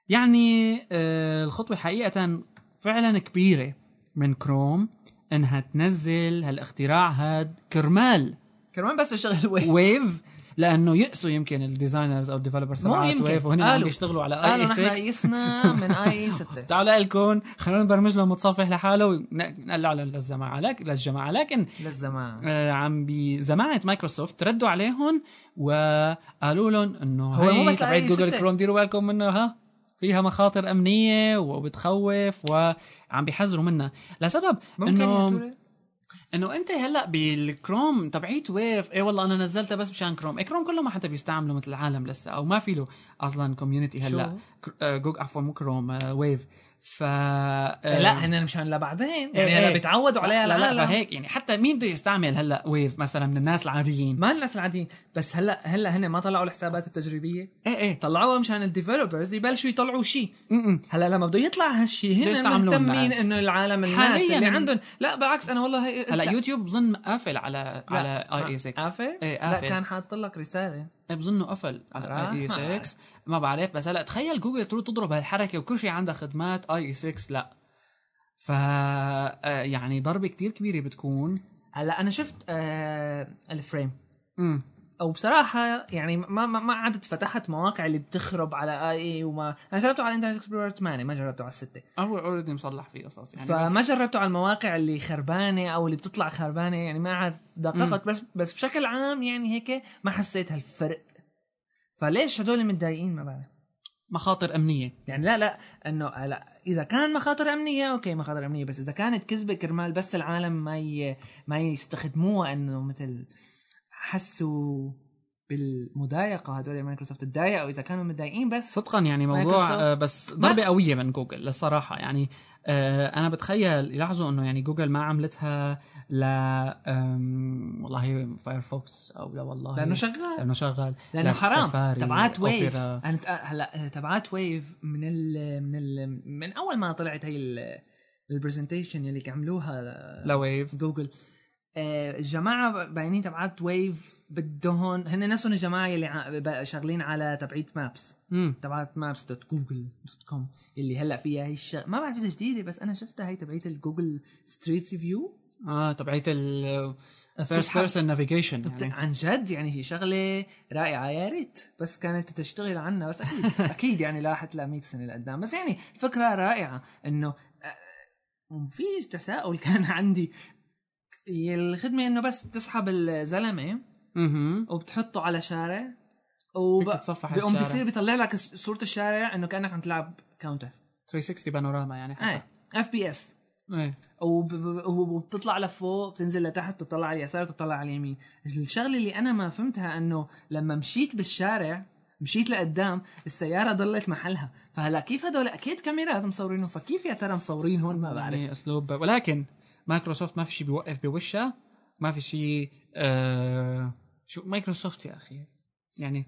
يعني آه الخطوة حقيقة فعلا كبيرة من كروم إنها تنزل هالاختراع هاد كرمال.
كمان بس اشتغل
Wave لأنه يأسوا يمكن ال designers أو
ال
developers
تبعات.
Wave وهن عم
قالوا.
بيشتغلوا على آي
قالوا
اي
نحن
6
قيسنا من IE 6
تعالوا لكم خلونا نبرمج له متصفح لحاله ونقلع للجماعه لك للجماعة. لكن
للزمان
آه، عم بجماعه مايكروسوفت ردوا عليهم وقالوا لهم إنه
هو مو بس
تبعت جوجل. كروم ديروا بالكم منها فيها مخاطر أمنية وبتخوف وعم بيحذروا منها. لسبب
ممكن إنه
انه انت هلا بالكروم تبعيت Wave اي والله أنا نزلتها بس مشان كروم. اي كروم كله ما حتى بيستعمله مثل العالم لسه أو ما في له أصلا community هلا. آه، جوج عفوا مو كروم آه، Wave. ف آه،
لا هن مشان لبعدين
إيه،
يعني هلا
إيه.
بيتعودوا عليها
لا لا
العالم
فهيك يعني. حتى مين بده يستعمل هلا Wave مثلا من الناس العاديين؟
ما الناس العاديين. بس هلا هلا هن ما طلعوا الحسابات التجريبية.
إيه إيه.
طلعوها مشان ال developers يبلشوا يطلعوا شيء. هلا لما بده يطلع هالشيء هن مهتمين. إنه العالم الناس
حالياً
اللي
ال-
عندهم. لا بالعكس أنا والله هي
هلا يوتيوب بظن قافل على
لا،
على IE 6
قافل؟
إيه
لا
قافل.
كان حاط لك
رسالة. بظنه قفل. على؟ اي
ما
IE 6 ما بعرف بس هلا تخيل جوجل تروح تضرب هالحركة وكل شيء عندها خدمات IE 6 لا. ف آه، يعني ضربة كتير كبيرة بتكون.
هلا أنا شفت آه ال frame.
امم
أو بصراحة يعني ما ما, ما عدت فتحت مواقع اللي بتخرب على IE وما أنا جربته على Internet Explorer 8 ما جربته على الستة
هو already مصلح فيه قصص يعني بس
فما جربته على المواقع اللي خربانة أو اللي بتطلع خربانة يعني ما عاد دققت. بس بس بشكل عام يعني هيك ما حسيت هالفرق. فليش هدول متضايقين؟ ما بعرف.
مخاطر أمنية.
يعني لا لا إنه لا إذا كان مخاطر أمنية okay مخاطر أمنية بس إذا كانت كذبة كرمال بس العالم ما ي... ما يستخدموها إنه مثل حسوا بالمضايقة هدول مايكروسوفت تضايقوا إذا كانوا متضايقين بس
صدقا يعني موضوع. آه، بس ضربة قوية من جوجل للصراحه يعني آه، أنا بتخيل يلاحظوا إنه يعني جوجل ما عملتها ل والله فايرفوكس أو لا والله.
لأنه شغال.
لأنه شغال.
لأنه
لا،
حرام. تبعات
Wave.
أنا تق- هلا تبعات Wave من ال من ال من أول ما طلعت هي ال presentation اللي عملوها
لا Wave.
جوجل. آه، الجماعة باينين تبعات Wave بدهم هن نفسهم الجماعة اللي شغالين على تبعيت
Maps.
تبعت maps dot google dot com اللي هلا فيها هي الشغ... ما بعرف إذا جديدة بس أنا شفتها هي تبعيت ال Google Street
View آه تبعيت ال first person
navigation
يعني.
عن جد؟ يعني هي شغلة رائعة يا ريت. بس كانت تشتغل عنا بس أكيد أكيد يعني لاحت ل 100 سنة لقدام. بس يعني فكرة رائعة إنه آه، في تساؤل كان عندي الخدمة إنه بس تسحب الزلمة
أها
وبتحطه على شارع وب...
تتصفح
بيقوم
الشارع.
بيصير بيطلع لك صورة الشارع إنه كأنك عم تلعب Counter
360 بانوراما يعني
إيه
حتى
FPS إيه وبتطلع لفوق بتنزل لتحت بتطلع على اليسار بتطلع على اليمين. الشغلة اللي أنا ما فهمتها إنه لما مشيت بالشارع مشيت لقدام السيارة ضلت محلها. فهلا كيف هدول؟ أكيد كاميرات مصورينهم. فكيف يا ترى مصورين هون؟ ما بعرف.
يعني أسلوب. ولكن مايكروسوفت ما في شيء بيوقف بوشها ما في شيء آه شو مايكروسوفت يا أخي يعني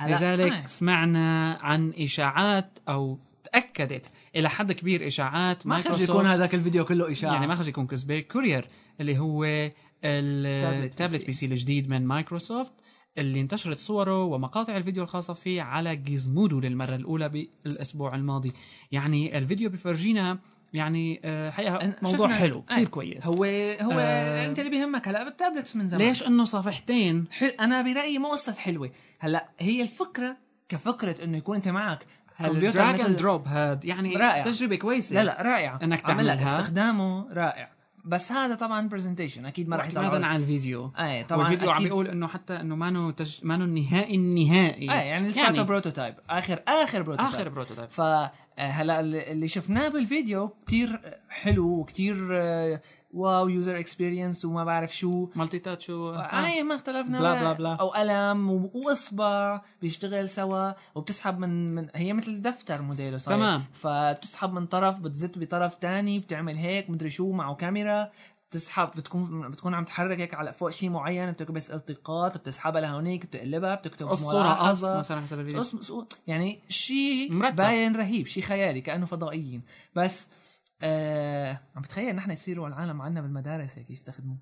لذلك
آه.
سمعنا عن إشاعات أو تأكدت إلى حد كبير إشاعات
ما خرج يكون هذاك الفيديو كله إشاعة
يعني ما خرج يكون كذبه Courier اللي هو tablet
ال
tablet. PC الجديد من مايكروسوفت اللي انتشرت صوره ومقاطع الفيديو الخاصة فيه على Gizmodo للمرة الأولى بالأسبوع الماضي يعني الفيديو بفرجينا يعني آه، حقيقة
أنا-
موضوع
شفنا-
حلو
آه.
كثير كويس.
هو هو
آه.
أنت اللي بيهمك هلا بالتابلت من زمان.
ليش إنه صفحتين؟
حل... أنا برأيي مو قصة حلوة. هلا هي الفكرة كفكرة إنه يكون أنت معك كمبيوتر
ال drag
and
drop هاد يعني
رائع.
تجربة كويسة.
لا لا رائعه لك
تعملها.
استخدامه رائع. بس هذا طبعا presentation أكيد ما راح يطلع
على الفيديو.
أي طبعا
والفيديو عم. بيقول إنه حتى إنه مانو تج... مانو النهائي النهائي.
أي يعني لساته prototype آخر آخر prototype
آخر prototype
ف هلا اللي شفناه بالفيديو كتير حلو وكتير آه، wow user experience وما بعرف شو.
multi-touch و...
اي ما اختلفنا.
blah blah blah.
أو قلم وإصبع بيشتغل سوا وبتسحب من من هي مثل دفتر موديله صاير.
تمام.
فبتسحب من طرف بتزت بطرف تاني بتعمل هيك مدري شو معه كاميرا. بتسحب بتكون بتكون عم تحرك هيك على فوق شيء معين بتكتب بس التقاط بتسحبها لهونيك بتقلبها بتكتب
الصورة قص. مثلا حسب الفيديو
قص يعني شيء. باين رهيب شيء خيالي كأنه فضائيين بس آه عم بتخيل نحن يصيروا العالم عنا بالمدارس هيك يستخدموه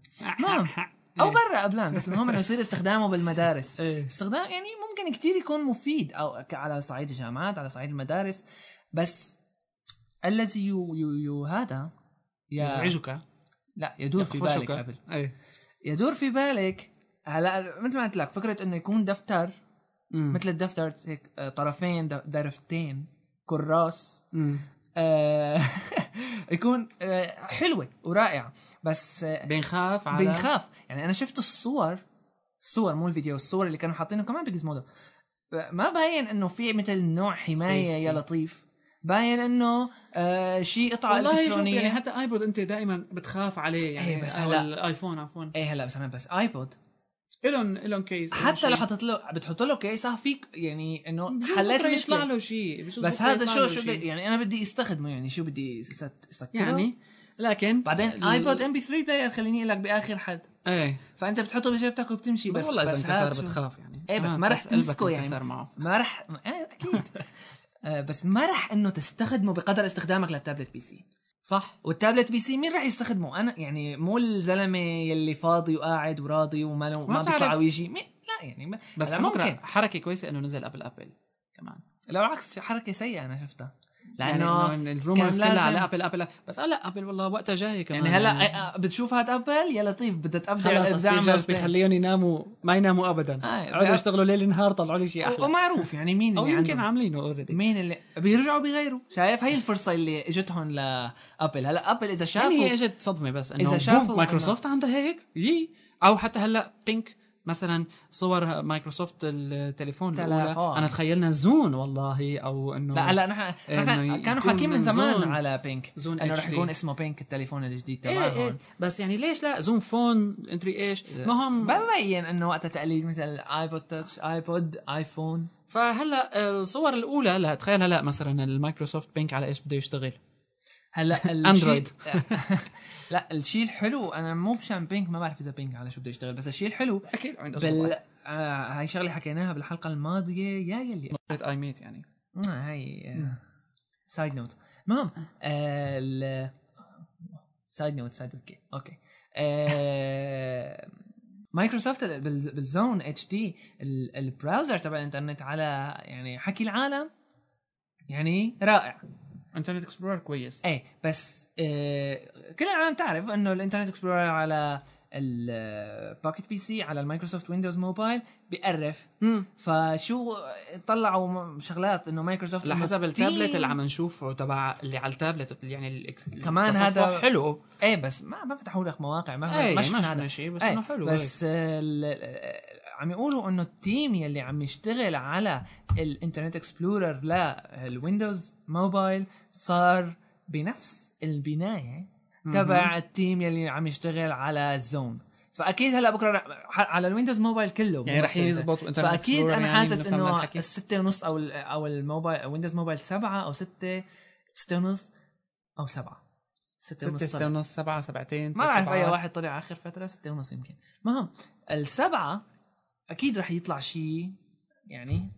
أو.
برا قبلان بس المهم إنه يصير استخدامه بالمدارس
إيه.
استخدام يعني ممكن كتير يكون مفيد أو على صعيد الجامعات على صعيد المدارس بس الذي يو, يو, يو هذا
يزعجك
لا يدور في بالك. قبل
إيه
يدور في بالك هلا مثل ما قلت لك فكرة إنه يكون دفتر
مم.
مثل الدفتر هيك آه، طرفين درفتين كراس. آه يكون آه حلوة ورائعة بس آه
بنخاف على
بنخاف يعني أنا شفت الصور الصور مو الفيديو الصور اللي كانوا حاطينه كمان بجزمودو ما باين إنه في مثل نوع حماية يا
safety.
لطيف باين إنه آه شيء
قطعة
إلكترونية.
يعني حتى iPod أنت دائما بتخاف عليه يعني
إيه، بس هلا-
ال iPhone عفوا.
إيه هلا بس أنا بس iPod
إلهم إلهم كيس
حتى لو. حطيت له بتحط له كيس فيك يعني
إنه
حليت
يطلع له شيء
بس هذا شو شو يعني أنا بدي أستخدمه يعني شو بدي اسكره
يعني لكن
بعدين iPod MP3 player خليني أقول لك بآخر حد.
إيه.
فأنت بتحطه بجيبتك وبتمشي
بس والله
إذا
انكسر بتخاف يعني.
إيه بس
آه،
ما رح تمسكه يعني.
معه.
ما رح إيه أكيد. بس ما رح إنه تستخدمه بقدر استخدامك لل tablet PC.
صح.
وال tablet PC مين رح يستخدمه؟ أنا يعني مو الزلمة يلي فاضي وقاعد وراضي وما ما بيطلع. ويجي. مين؟ لا يعني ما
بس
ممكن.
حركة كويسة إنه نزل أبل أبل كمان.
لو العكس حركة سيئة أنا شفتها.
لأنه
إنه
ال rumors
كان
كلها على ابل ابل بس لا ابل والله وقتها جاي كمان.
يعني هلأ آه، بتشوف هاد ابل يا لطيف بدها تبدع
خلص جوبز. بيخليهم يناموا ما يناموا ابدا.
آه،
يقعدوا
بقى-
يشتغلوا ليل نهار طلعوا لي شيء أحلى.
ومعروف يعني مين
أو
اللي
يمكن
عنده
عاملينه اوريدي
مين اللي بيرجعوا بيغيروا. شايف؟ هي الفرصة اللي اجتهم لابل هلأ ابل إذا شافوا
يعني هي إجت صدمة بس إنه
إذا شافوا
مايكروسوفت عندها هيك يي. أو حتى هلأ بينك مثلا صور مايكروسوفت التليفون
الأولى.
أنا تخيلنا زون والله أو إنه
لا هلا نحن نحن كانوا حاكين من زمان
زون-
على بينك
زون
إنه رح. يكون اسمه بينك التليفون الجديد
إيه
تبعهم.
إيه. بس يعني ليش لا؟ زوم فون ادري إيش ما هم
ببين إنه وقتها تقليد مثل ايبود تاتش ايبود ايفون
فهلا الصور الأولى لا تخيل هلا مثلا المايكروسوفت Pink على إيش بده يشتغل.
هلا الشيء-
أندرويد.
لا الشيء الحلو أنا مو مشان Pink ما بعرف إذا Pink على شو بده يشتغل بس الشيء الحلو
أكيد
بال آه هاي شغلة حكيناها بالحلقة الماضية. يا يلي
اي ميت يعني.
آه هاي side note المهم side note side okay okay آه، مايكروسوفت ال- بال- بال Zune HD ال browser تبع الإنترنت على يعني حكي العالم يعني رائع.
Internet Explorer كويس.
إيه بس آه كل العالم تعرف إنه ال Internet Explorer على ال Pocket PC على المايكروسوفت Windows Mobile بيقرف.
مم.
فشو طلعوا شغلات إنه مايكروسوفت
لحسب التابلت اللي عم نشوفه تبع اللي على التابلت يعني
كمان هذا-
حلو.
إيه بس ما ما فتحوا لك مواقع ما
إيه
ما
شفنا
هذا.
شيء بس
إيه،
انه حلو
بس ال- عم يقولوا إنه ال team يلي عم يشتغل على ال Internet Explorer لل Windows Mobile صار بنفس البناية تبع ال team يلي عم يشتغل على ال Zune فأكيد هلأ بكرة على ال Windows Mobile كله
يعني رح يزبط. Internet فأكيد
أنا
يعني
حاسس
إنه.
الستة ونص أو ال- أو الموبايل Windows Mobile سبعة أو ستة ستة ونص أو سبعة ستة ونص
ستة. ونص سبعة سبعتين
ما بعرف
أي.
واحد طلع آخر فترة ستة ونص يمكن المهم السبعة أكيد رح يطلع شيء يعني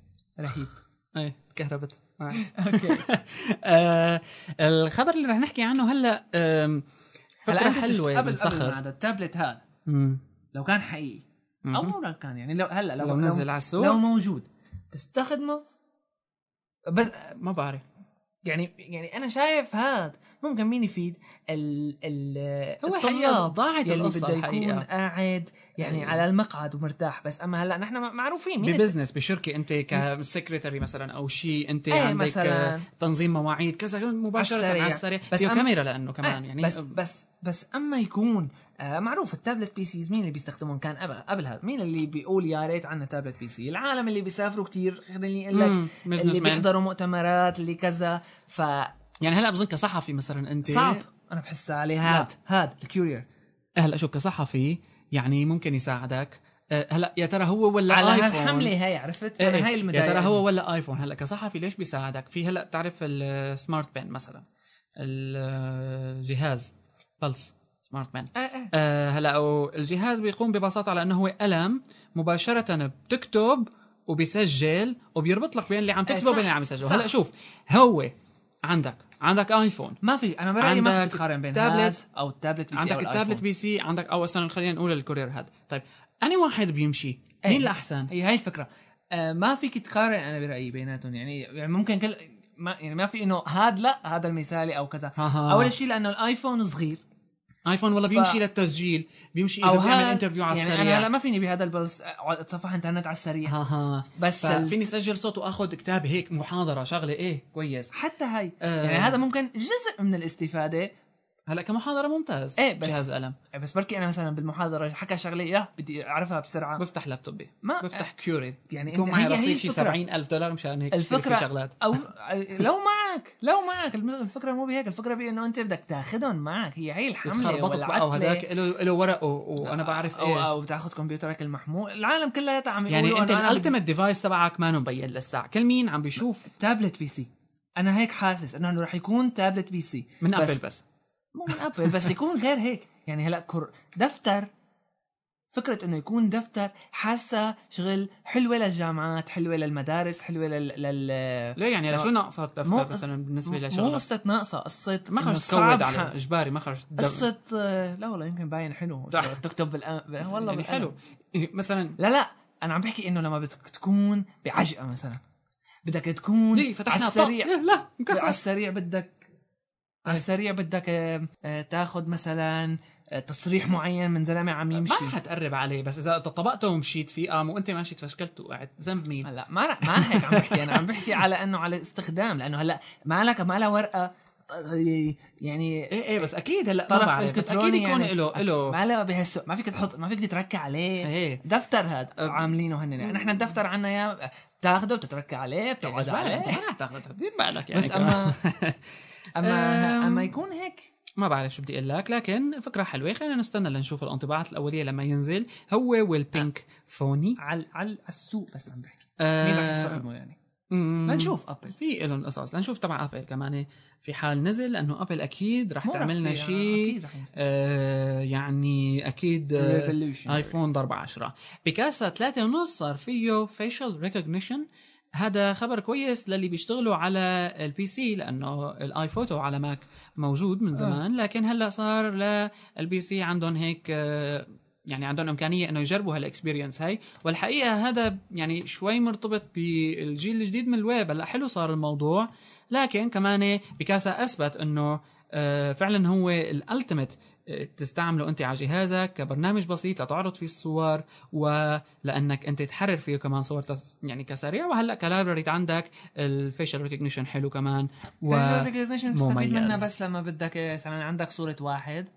رهيب
إيه تكهربت.
أوكي.
آه الخبر اللي رح نحكي عنه هلا
أنت بتشت-
حلوة
قبل قبل هذا التابلت هذا. لو كان حقيقي. أو مو لو كان يعني لو هلا لو
لو نزل على السوق؟
لو موجود. تستخدمه؟ بس
ما بعرف.
يعني يعني أنا شايف هاد ممكن مين يفيد ال ال
هو
الطلاب
ضاعت
يلي
القصة
بده يكون. قاعد يعني
أيوة.
على المقعد ومرتاح بس أما هلأ نحن معروفين مين
ب business بشركة أنت ك secretary مثلا أو شيء أنت
إيه
عندك
مثلاً.
تنظيم مواعيد كذا مباشرة على. السريع
بس أم-
كاميرا لأنه كمان
آه،
يعني
بس بس بس أما يكون آه معروف ال tablet PCs مين اللي بيستخدمون كان قبل هذا مين اللي بيقول يا ريت عندنا tablet PC العالم اللي بيسافروا كثير خليني
أقول
لك اللي. بيحضروا مؤتمرات اللي كذا فصعب
يعني هلا بظن كصحفي مثلا أنت؟
أنا بحسها عليه. هاد هاد ال Courier
هلا شوف كصحفي يعني ممكن يساعدك. آه، هلا يا ترى هو ولا
على
iPhone؟
هالحمله هاي عرفت؟
إيه،
أنا هاي
يا
المدايق
ترى هو ولا iPhone؟ هلا كصحفي ليش بيساعدك؟ في هلا تعرف ال smart pen مثلا؟ الجهاز Pulse smart pen
آه. آه
هلا أو الجهاز بيقوم ببساطة على إنه هو قلم مباشرة بتكتب وبيسجل وبيربط لك بين اللي عم
إيه،
تكتبه وبين اللي عم يسجله. هلا شوف هو عندك عندك iPhone
ما في أنا برايي ما في تقارن بين
تابلت،
أو التابلت بي سي
عندك التابلت. بي سي عندك أو أصلا خلينا نقول ال Courier هذا طيب أني واحد بيمشي
إيه.
مين الأحسن
هي هاي الفكرة آه ما فيك تقارن أنا برأيي بيناتهم يعني يعني ممكن كل ما يعني ما في إنه هاد لا هذا المثالي أو كذا. أول شيء لأنه ال iPhone صغير
iPhone والله
ف-
بيمشي للتسجيل؟ بيمشي إذا بيعمل interview على
يعني
السريع.
أنا هلا ما فيني بهذا ال Pulse أتصفح إنترنت على السريع.
ها ها.
بس ال-
فيني أسجل صوت وأخذ كتاب هيك محاضرة شغلة إيه كويس.
حتى هاي.
آه.
يعني هذا ممكن جزء من الاستفادة.
هلأ كمحاضرة ممتاز.
إيه، بس-
جهاز قلم
بس بركي أنا مثلا بالمحاضرة حكى شغلة يا بدي أعرفها بسرعة.
بفتح لابتوبي.
ما-
بفتح Courier ي.
يعني
يكون معي رصيد شي
الفكرة.
70000 دولار مشان هيك الفكرة شغلات.
أو لو معك لو معك. الفكرة مو بهيك الفكرة بانه أنت بدك تاخذهم معك. هي هي
الحملة
والعتله
له له ورقه وأنا بعرف
أو
إيش.
أو بتاخذ كمبيوترك المحمول. العالم كلها عم يقولوا
يعني انت
ال
ultimate device تبعك ما مبين لسه كل مين عم بيشوف
tablet PC. أنا هيك حاسس إنه رح يكون tablet PC.
من أبل بس.
مو من أبل بس يكون غير هيك. يعني هلأ كر دفتر فكرة إنه يكون دفتر حاسة شغل حلوة للجامعات حلوة للمدارس حلوة لل, لل...
ليه يعني هلا
لا.
شو ناقصة الدفتر
مو-
مثلا بالنسبة
مو
لشغله
قصة ناقصة قصة
ما خرج تكود على إجباري ما خرج تد-
قصة آه، لا والله يمكن باين حلو. تكتب بالأ... والله
يعني. حلو مثلا
لا لا أنا عم بحكي إنه لما بدك تكون بعجقة مثلا بدك تكون
ليه فتحنا
على السريع.
إيه، لا
على
انكسر
السريع بدك على
إيه.
السريع بدك آه، آه، تاخذ مثلا تصريح معين من زلمة عم يمشي.
ما حتقرب عليه بس إذا طبقته ومشيت فيه قام وانت ماشي تفشكلت وقعت ذنب مين؟
هلا ما رح- ما هيك عم بحكي أنا عم بحكي على إنه على استخدام لأنه هلا ما لك ما لها ورقة يعني
إيه إيه بس أكيد هلا ما
طرف الكتروني
أكيد يكون
يعني.
له له
ما لها بهالسوق ما فيك تحط ما فيك تتركى عليه.
إيه.
دفتر هذا عاملينه هن يعني نحن الدفتر عنا يا بتاخده بتتركى عليه بتقعد عليه.
أنت ما تاخذ دير بالك يعني.
بس. اما
أما.
اما يكون هيك
ما بعرف شو بدي أقول لك لكن فكرة حلوة. خلينا نستنى لنشوف الانطباعات الأولية لما ينزل. هو وال Pink Phone ي
على على السوق بس عم بحكي.
آه،
مين رح يستخدمه يعني. لنشوف ابل
في لهم قصص. لنشوف تبع ابل كمان. في حال نزل لأنه ابل أكيد رح تعمل لنا
آه،
شيء. آه يعني أكيد آه،. iPhoto ضرب 10 Picasa 3 ونص صار فيه facial recognition هذا خبر كويس للي بيشتغلوا على ال PC لأنه ال iPhoto على Mac موجود من زمان لكن هلأ صار لل PC عندهم هيك آه، يعني عندهم إمكانية إنه يجربوا هال experience هاي. والحقيقة هذا يعني شوي مرتبط بالجيل الجديد من الويب هلأ حلو صار الموضوع لكن كمان Picasa أثبت إنه آه، فعلا هو ال ultimate تستعمله أنت على جهازك كبرنامج بسيط لتعرض فيه الصور ولأنك أنت تحرر فيه كمان صور يعني كسريع. وهلأ ك library عندك ال facial recognition حلو كمان و
recognition بتستفيد. منها بس لما بدك مثلا عندك صورة واحد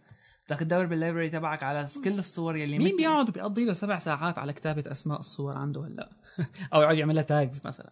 بدك تدور بال library تبعك على كل الصور يلي
مين بيقعد بيقضي له سبع ساعات على كتابة أسماء الصور عنده هلأ؟ أو يقعد يعمل لها تاجز مثلا.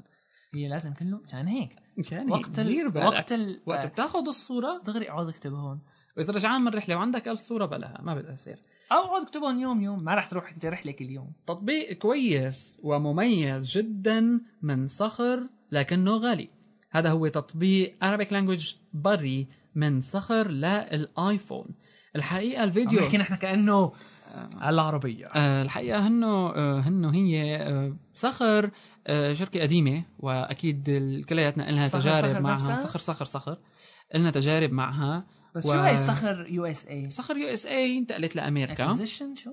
هي لازم كله مشان هيك.
مشان
وقت ال...
دير بالك.
وقت ال...
وقت بتاخذ الصورة
دغري اقعد اكتب هون.
وإذا رجعان من رحلة وعندك ألف صورة بلاها ما بدها تصير
أو اقعد اكتبهم يوم يوم ما رح تروح أنت رحلة كل يوم.
تطبيق كويس ومميز جدا من صخر لكنه غالي. هذا هو تطبيق Arabic Language Buddy من صخر للايفون
الحقيقة
الفيديو
نحكي نحن كأنه على العربية.
آه الحقيقة هنو آه هنو هي آه صخر آه شركة قديمة وأكيد كلياتنا لها
صخر-
تجارب
صخر
معها.
نفسها؟
صخر صخر صخر. لنا تجارب معها.
بس
و-
شو هي صخر يو إس اي
صخر يو إس اي انتقلت لأمريكا.
acquisition شو؟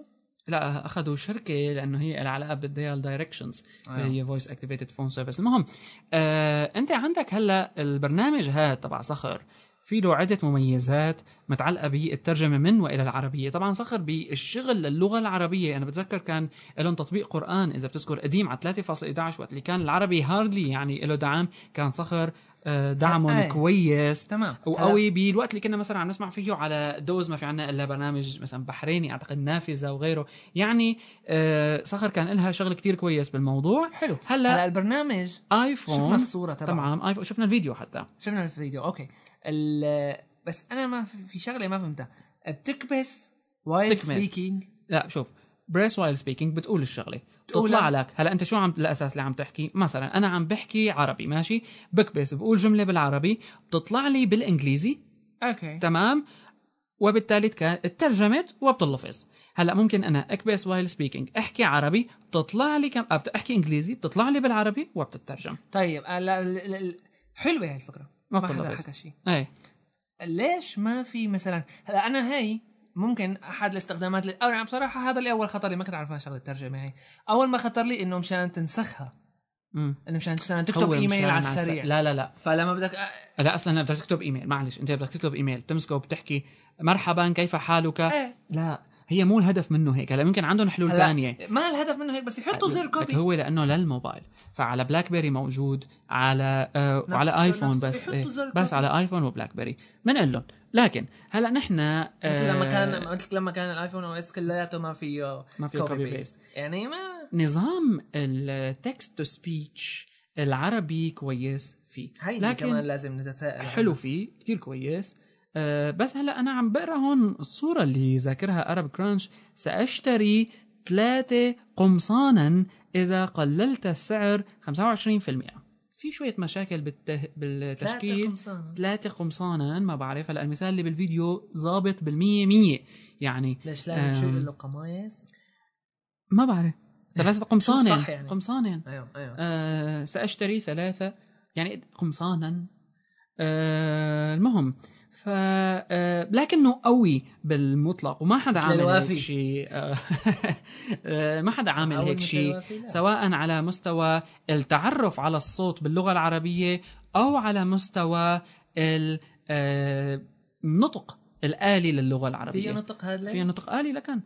لا أخذوا شركة لأنه هي لها علاقة بال Dial
Directions.
اللي هي voice activated phone service المهم آه أنت عندك هلأ البرنامج هذا تبع صخر. في له عدة مميزات متعلقة بالترجمة من وإلى العربية. طبعا صخر بالشغل للغة العربية. أنا بتذكر كان لهم تطبيق قرآن إذا بتذكر قديم على 3.11 وقت اللي كان العربي hardly يعني له دعم كان صخر آه، دعمهم
أي.
كويس.
تمام.
وقوي بالوقت اللي كنا مثلا عم نسمع فيه على DOS ما في عنا إلا برنامج مثلا بحريني أعتقد نافذة وغيره. يعني آه صخر كان لها شغل كتير كويس بالموضوع.
حلو.
هلا
هلا البرنامج
ايفون
شفنا الصورة تبعه.
تمام iPhone شفنا الفيديو حتى.
شفنا الفيديو okay. بس أنا ما في شغلة ما فهمتها. بتكبس
while.
speaking
لا شوف press while speaking بتقول
الشغلة.
بتطلع لك. هلا أنت شو عم الاساس اللي عم تحكي؟ مثلا أنا عم بحكي عربي ماشي؟ بكبس بقول جملة بالعربي. بتطلع لي بالإنجليزي.
okay.
تمام؟ وبالتالي اترجمت وبتلفظ هلا ممكن أنا أكبس while speaking أحكي عربي بتطلع لي كم أحكي إنجليزي بتطلع لي بالعربي وبتترجم.
طيب ال- حلوة هاي الفكرة.
ما
حدا. حكى شيء.
إيه
ليش ما في مثلا هلا أنا هي ممكن أحد الاستخدامات اللي أو يعني بصراحة هذا اللي أول خطر لي ما كنت أعرف شغلة الترجمة هي أول ما خطر لي إنه مشان تنسخها.
مم.
إنه مشان مثلا تكتب
إيميل
على السريع.
لا لا لا.
فلما بدك
لا أصلا بدك تكتب إيميل معلش أنت بدك تكتب إيميل بتمسكه وبتحكي مرحبا كيف حالك؟
إيه.
لا. هي مو الهدف منه هيك هلا يمكن عندهم حلول ثانية
ما الهدف منه هيك بس يحطوا زر كوبي
هو لأنه للموبايل فعلى BlackBerry موجود على آه وعلى
iPhone.
بس إيه بس
copy.
على iPhone و BlackBerry بنقول لهم. لكن هلا نحن آه
مثل لما كان مثل لما كان ال iPhone OS كلياته ما فيه
ما فيه copy paste.
يعني ما
نظام ال text to speech العربي كويس فيه.
هيدي
لكن
كمان لازم نتساءل
حلو فيه كتير كويس. أه بس هلا أنا عم بقرأ هون الصورة اللي ذاكرها ArabCrunch. سأشتري ثلاثة قمصانا إذا قللت السعر 25% في شوية مشاكل بالته... بالتشكيل.
قمصان.
ثلاثة قمصانا ما بعرف. هلا المثال اللي بالفيديو ظابط بالمية مية. يعني
ليش لازم شو
أم.
يقول له قمايص؟
ما بعرف. ثلاثة قمصان
الصح يعني؟
قمصان
أيوه أيوه.
آه سأشتري ثلاثة. يعني قمصانا. آه المهم ف آه لكنه قوي بالمطلق وما حدا عامل. هيك شيء آه آه ما حدا عامل هيك شيء. سواء على مستوى التعرف على الصوت باللغة العربية أو على مستوى ال- النطق الآلي للغة العربية
في نطق هذا
في نطق آلي لكن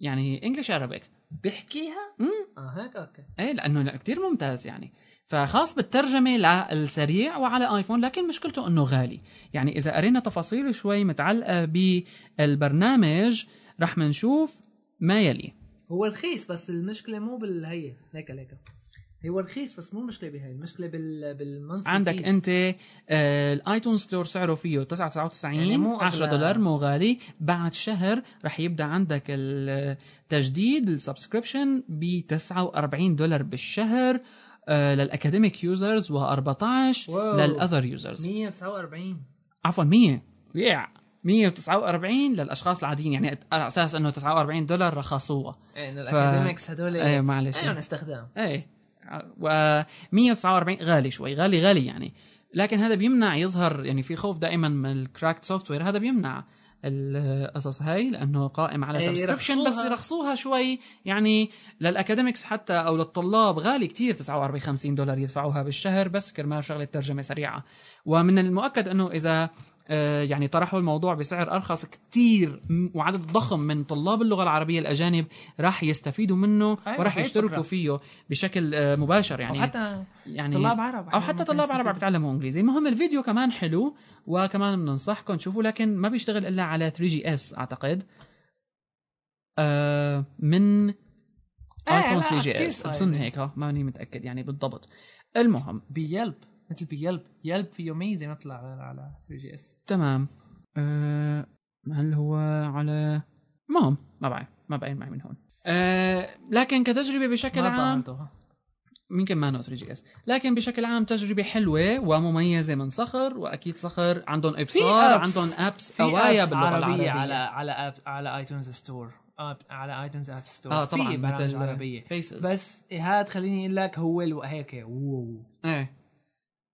يعني إنجلش عربيك
بيحكيها؟
مم.
آه هيك أوكي
إيه لأنه كتير ممتاز يعني فخاص بالترجمة للسريع وعلى آيفون لكن مشكلته إنه غالي يعني إذا قرينا تفاصيل شوي متعلقة بالبرنامج رح منشوف ما يلي
هو رخيص بس المشكلة مو بالهي هيك هيك هو رخيص بس مو مشكلة بهي المشكلة بال بال monthly
عندك
fees.
أنت آه ال iTunes Store سعره فيه 9.99
يعني مو
10
أغلى.
دولار مو غالي بعد شهر رح يبدأ عندك التجديد ال subscription ب 49 دولار بالشهر آه لل academic users و14
wow.
لل other users.
149
عفوا 100 يع 149 للأشخاص العاديين. يعني على أساس إنه 49 دولار رخصوها
إيه ال academics هدول
إيه معلش.
ايهم استخدام
إيه. و 149 غالي شوي غالي غالي يعني. لكن هذا بيمنع يظهر يعني في خوف دائما من ال cracked software هذا بيمنع. القصص هاي لأنه قائم على subscription بس
يرخصوها.
شوي يعني لل academics حتى أو للطلاب غالي كتير 49 50 دولار يدفعوها بالشهر بس كرمال شغلة ترجمة سريعة ومن المؤكد إنه إذا يعني طرحوا الموضوع بسعر أرخص كتير. وعدد ضخم من طلاب اللغة العربية الأجانب راح يستفيدوا منه
أيوة،
وراح يشتركوا
الفكرة.
فيه بشكل آه، مباشر.
يعني
يعني
حتى
يعني
طلاب عرب
أو حتى طلاب عرب عم بيتعلموا إنجليزي. المهم الفيديو كمان حلو وكمان بننصحكم تشوفوا لكن ما بيشتغل إلا على 3GS أعتقد. آه من ايفون
لا،
3 جي اس. بظن هيك ماني متأكد يعني بالضبط. المهم
بيلب. مثل بيلب يلب فيه ميزه ما طلع على على 3 جي اس
تمام. آه هل هو على المهم ما بعرف. ما باين معي من هون. آه لكن كتجربة بشكل
ما
عام يمكن ما نو 3 جي اس لكن بشكل عام تجربة حلوة ومميزة من صخر وأكيد صخر عندهم ابصار. عندهم ابس قوايا
apps باللغة
العربية.
على على app على iTunes Store على iTunes App Store
آه طبعا
في برامج عربية.
Faces
بس هاد خليني أقول لك هو. هيك
إيه.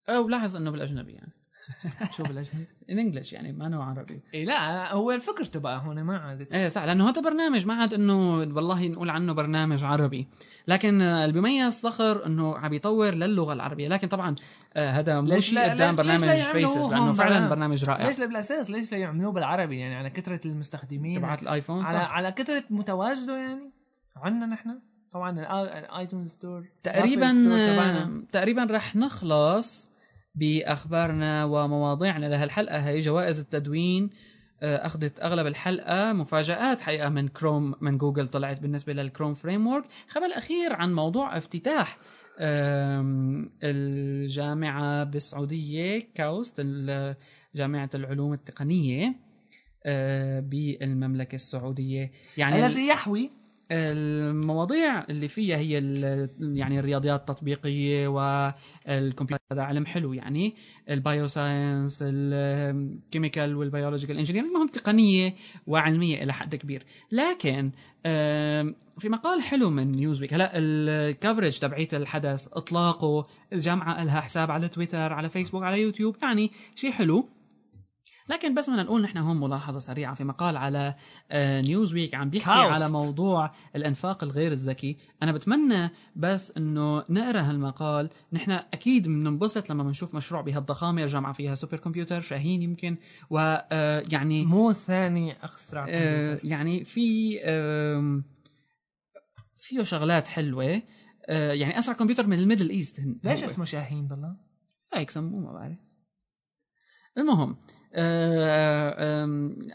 أو لاحظ إنه بالأجنبي يعني.
شو بالأجنبي؟
in English يعني ما نوع عربي.
إيه لا هو فكرته بقى هون ما عادت.
إيه صح لأنه هذا برنامج ما عاد إنه والله نقول عنه برنامج عربي. لكن آه، اللي بيميز صخر إنه عم يطور للغة العربية. لكن طبعا آه، هذا مو شيء قدام
ليش-
برنامج Faces
لأنه
فعلا
برنامج؟
رائع.
ليش لا بالأساس ليش لا يعملوه بالعربي؟ يعني على كثرة المستخدمين
تبعت ال iPhone
على
صح؟
على كثرة متواجده يعني عندنا نحن. طبعا ال iTunes
Store
تقريبا
آه، تقريبا رح نخلص بأخبارنا ومواضيعنا لهالحلقة. هي جوائز التدوين آه، أخذت أغلب الحلقة مفاجآت. حقيقة من كروم من جوجل طلعت بالنسبة لل Chrome framework خبر الأخير عن موضوع افتتاح الجامعة بالسعوديه KAUST جامعة العلوم التقنية آه، بالمملكة السعودية. يعني
الذي يحوي
المواضيع اللي فيها هي يعني الرياضيات التطبيقية والكمبيوتر هذا علم حلو يعني ال bioscience ال chemical وال biological engineering المهم تقنية وعلمية إلى حد كبير. لكن في مقال حلو من Newsweek هلا ال coverage تبعيت الحدث إطلاقه الجامعة لها حساب على تويتر على فيسبوك على يوتيوب يعني شيء حلو. لكن بس بدنا نقول نحن هون ملاحظة سريعة في مقال على Newsweek عم بيحكي
KAUST.
على موضوع الإنفاق الغير الذكي أنا بتمنى بس إنه نقرأ هالمقال نحن أكيد بننبسط لما بنشوف مشروع بهالضخامة جامعه فيها supercomputer شاهين يمكن ويعني
مو ثاني اسرع
آه،. يعني في فيه شغلات حلوة آه، يعني أسرع كمبيوتر من ال Middle East
ليش. اسمه شاهين بالله؟
هيك سموه ما بعرف المهم آه،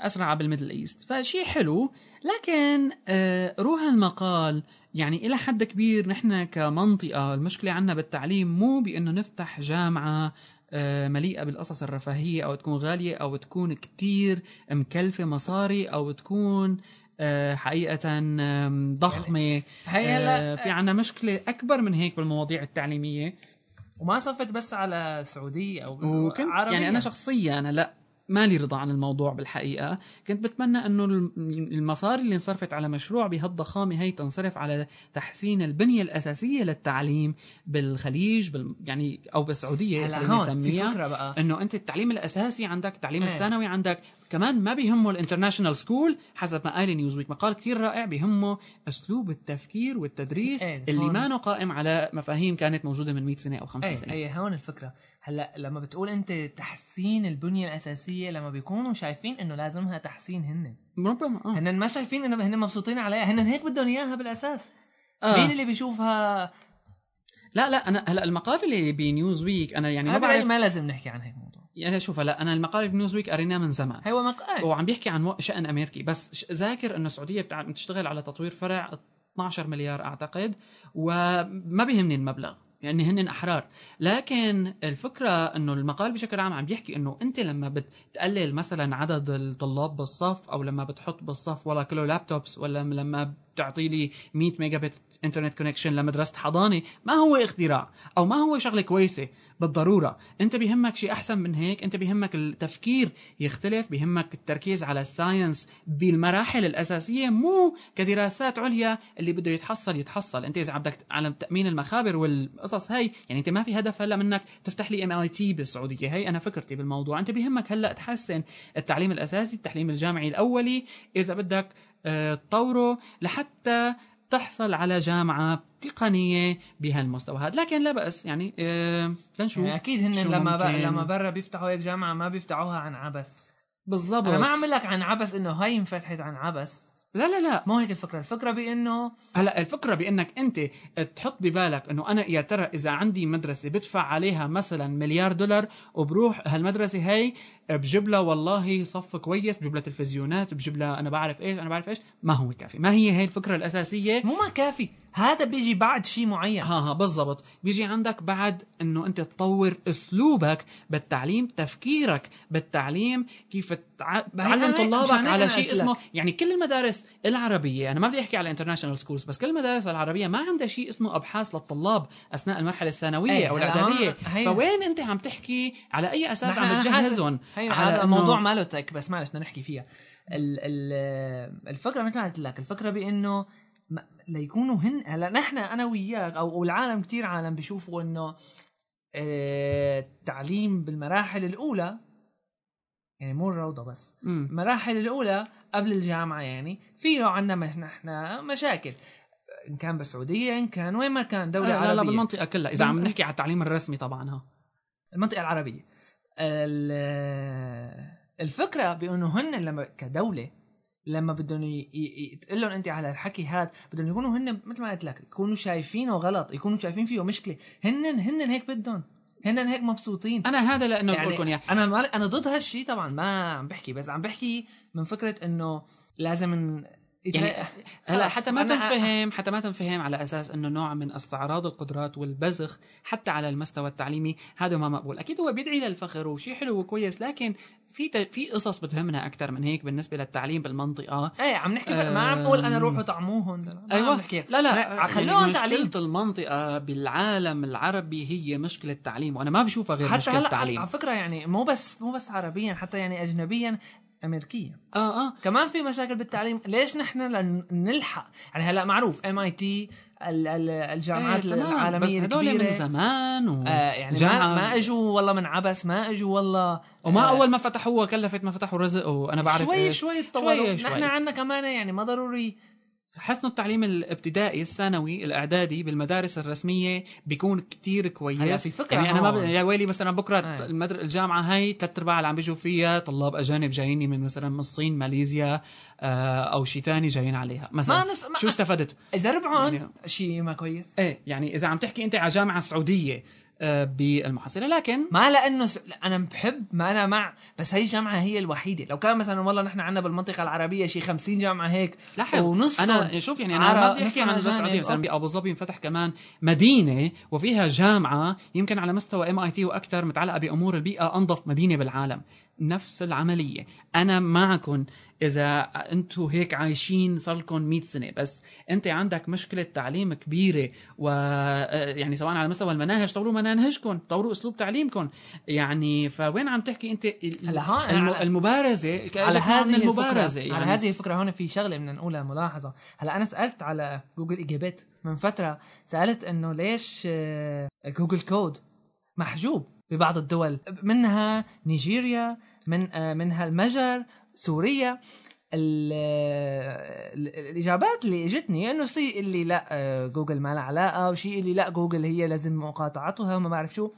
أسرع بال Middle East. فشيء حلو. لكن آه، روح المقال يعني إلى حد كبير نحن كمنطقة المشكلة عنا بالتعليم مو بإنه نفتح جامعة آه، مليئة بالقصص الرفاهية أو تكون غالية أو تكون كتير مكلفة مصاري أو تكون آه، ضخمة.
هي
آه،
هلا
في عنا مشكلة أكبر من هيك بالمواضيع التعليمية.
وما صفت بس على سعودية أو
وكنت
عربية.
يعني أنا شخصيا أنا لا. مالي رضا عن الموضوع بالحقيقة. كنت بتمنى أنه الم- المصاري اللي انصرفت على مشروع بهالضخامة هي تنصرف على تحسين البنية الأساسية للتعليم بالخليج بال يعني أو بالسعودية
هلا هون في فكرة بقى.
إنه أنت التعليم الأساسي عندك التعليم
إيه.
الثانوي عندك. كمان ما بيهمه ال international school حسب ما قال Newsweek. مقال كتير رائع بيهمه أسلوب التفكير والتدريس
إيه،
اللي. ما قائم على مفاهيم كانت موجودة من 100 سنة أو 50
اي
سنة.
اي هون الفكرة. هلأ لما بتقول أنت تحسين البنية الأساسية لما بيكونوا شايفين إنه لازمها تحسين هن.
ربما آه.
هن ما شايفين إنه هن مبسوطين عليها. هن هيك بدهم إياها بالأساس.
آه.
مين اللي بيشوفها؟
لا لا أنا هلأ المقال اللي ب Newsweek أنا يعني
أنا
ما بعرف.
ما لازم نحكي عن هيك
يعني شوف هلا أنا المقال اللي ب Newsweek قريناه من زمان.
هو مقال.
وعم بيحكي عن شأن أمريكي. بس ذاكر إنه السعودية بتشتغل على تطوير فرع 12 مليار أعتقد وما بيهمني المبلغ يعني هن أحرار. لكن الفكرة إنه المقال بشكل عام عم بيحكي إنه أنت لما بتقلل مثلا عدد الطلاب بالصف أو لما بتحط بالصف ولا كيلو laptops ولا لما بتعطي لي 100 megabit internet connection لمدرسة حضانة؟ ما هو اختراع؟ أو ما هو شغلة كويسة؟ بالضرورة. أنت بيهمك شيء أحسن من هيك؟ أنت بيهمك التفكير يختلف بيهمك التركيز على ال science بالمراحل الأساسية مو كدراسات عليا اللي بده يتحصل يتحصل. أنت إذا بدك على تأمين المخابر والقصص هي يعني أنت ما في هدف هلا منك تفتح لي MIT بالسعودية. هي أنا فكرتي بالموضوع. أنت بيهمك هلا تحسن التعليم الأساسي التعليم الجامعي الأولي. إذا بدك تطوره لحتى تحصل على جامعة تقنية بهالمستوى هذا. لكن لا بأس يعني آه لنشوف
يعني أكيد هن لما ب...
ممكن.
لما برا بيفتحوا هيك جامعة ما بيفتحوها عن عبث.
بالضبط.
أنا ما عم لك عن عبث إنه هاي انفتحت عن عبث.
لا لا لا.
مو هيك الفكرة. الفكرة بإنه
هلا الفكرة بإنك أنت تحط ببالك إنه أنا يا ترى إذا عندي مدرسة بدفع عليها مثلا مليار دولار وبروح هالمدرسة هي بجيب لها والله صف كويس بجيب لها تلفزيونات بجيب لها أنا بعرف إيش أنا بعرف إيش. ما هو كافي. ما هي هي الفكرة الأساسية؟
مو ما كافي. هذا بيجي بعد شيء معين.
ها ها بالضبط. بيجي عندك بعد إنه أنت تطور أسلوبك بالتعليم تفكيرك بالتعليم كيف تع- تعلم طلابك على شيء. اسمه يعني كل المدارس العربية أنا ما بدي أحكي على international schools بس كل المدارس العربية ما عندها شيء اسمه أبحاث للطلاب أثناء المرحلة الثانوية
أي، أو الإعدادية.
فوين أنت عم تحكي على أي
أساس
عم على
هذا
إنه-
موضوع ماله تك بس معلش بدنا نحكي فيها. ال ال الفكرة مثل ما قلت لك الفكرة بإنه ليكونوا هن هلا نحن أنا وياك أو والعالم كتير عالم بيشوفوا إنه آه، التعليم بالمراحل الأولى يعني مو الروضة بس
مم.
المراحل الأولى قبل الجامعة يعني فيه عندنا نحن مشاكل. إن كان بالسعودية إن كان وين ما كان دولة
لا,
عربيه
لا لا بالمنطقة كلها. إذا عم نحكي على التعليم الرسمي طبعا ها.
المنطقة العربية. ال- الفكرة بأنه هن لما كدولة لما بدهم ي- ي- تقول لهم أنت على الحكي هذا بدهم يكونوا هن مثل ما قلت لك يكونوا شايفينه غلط يكونوا شايفين فيه مشكلة. هن هن هيك بدهم هن هيك مبسوطين.
أنا هذا لأنه بقول
يعني
لكم اياه
أنا ما أنا ضد هالشيء طبعا ما عم بحكي بس عم بحكي من فكرة إنه لازم
يعني هلا حتى ما تنفهم حتى ما تنفهم على أساس إنه نوع من استعراض القدرات والبذخ حتى على المستوى التعليمي هذا ما مقبول. أكيد هو بيدعي للفخر وشيء حلو وكويس لكن في في قصص بتهمنا أكثر من هيك بالنسبة للتعليم بالمنطقة.
إيه عم نحكي ما عم بقول أنا روحوا طعموهم
أيوه
عم نحكي.
لا لا
خلوهم
يعني
تعليم
مشكلة المنطقة بالعالم العربي هي مشكلة تعليم وأنا ما بشوفها غير
حتى
مشكلة
هلا
تعليم
على فكرة يعني مو بس مو بس عربيا حتى يعني اجنبيا امريكيا
آه آه.
كمان في مشاكل بالتعليم. ليش نحن لنلحق يعني هلا معروف ام اي تي ال- ال- الجامعات
تمام.
العالمية
بس هدول من زمان و...
آه يعني
جامعة-
ما, ما اجوا والله من عبس ما اجوا والله.
وما
آه،
أول ما فتحوا كلفت ما فتحوا رزق وأنا بعرف
شوي. شوي تطوروا. نحن عندنا كمان يعني ما ضروري
حسن التعليم الابتدائي الثانوي الإعدادي بالمدارس الرسمية بيكون كتير كويس.
هلا في فكرة
يعني أنا ما ب... يا ويلي مثلا
بكرة.
المدر... الجامعة هاي ثلاث أرباع اللي عم بيجوا فيها طلاب أجانب جاييني من مثلا من الصين ماليزيا آه أو شيء ثاني جايين عليها. مثلا
ما نس- ما-
شو استفدت؟
إذا ربعهم
يعني-
شيء ما كويس.
إيه يعني إذا عم تحكي أنت على جامعة سعودية بالمحصله لكن
ما لأنه س... أنا بحب ما أنا مع بس هي الجامعة هي الوحيدة. لو كان مثلا والله نحن عندنا بالمنطقة العربية شي 50 جامعة هيك
لاحظ
ونص
أنا شوف يعني أنا ما بدي أحكي عن بس السعوديه مثلا بأبو ظبي انفتح كمان مدينة وفيها جامعة يمكن على مستوى MIT وأكثر متعلقة بأمور البيئة أنظف مدينة بالعالم. نفس العملية. أنا معكم إذا أنتم هيك عايشين صار لكم 100 سنة بس أنت عندك مشكلة تعليم كبيرة و آه، يعني سواء على مستوى المناهج طوروا مناهجكم طوروا أسلوب تعليمكم يعني فوين عم تحكي ال-
هلا هون
الم-
على- هذه
المبارزة
يعني. على هذه الفكرة هون في شغلة بدنا نقولها ملاحظة. هلا أنا سألت على جوجل إجابات من فترة. سألت إنه ليش آه، Google Code محجوب ببعض الدول؟ منها نيجيريا من آه، منها المجر سوريا. ال- الإجابات اللي إجتني إنه شيء اللي لا آه، جوجل ما لها علاقة وشيء اللي لا جوجل هي لازم مقاطعتها وما بعرف شو.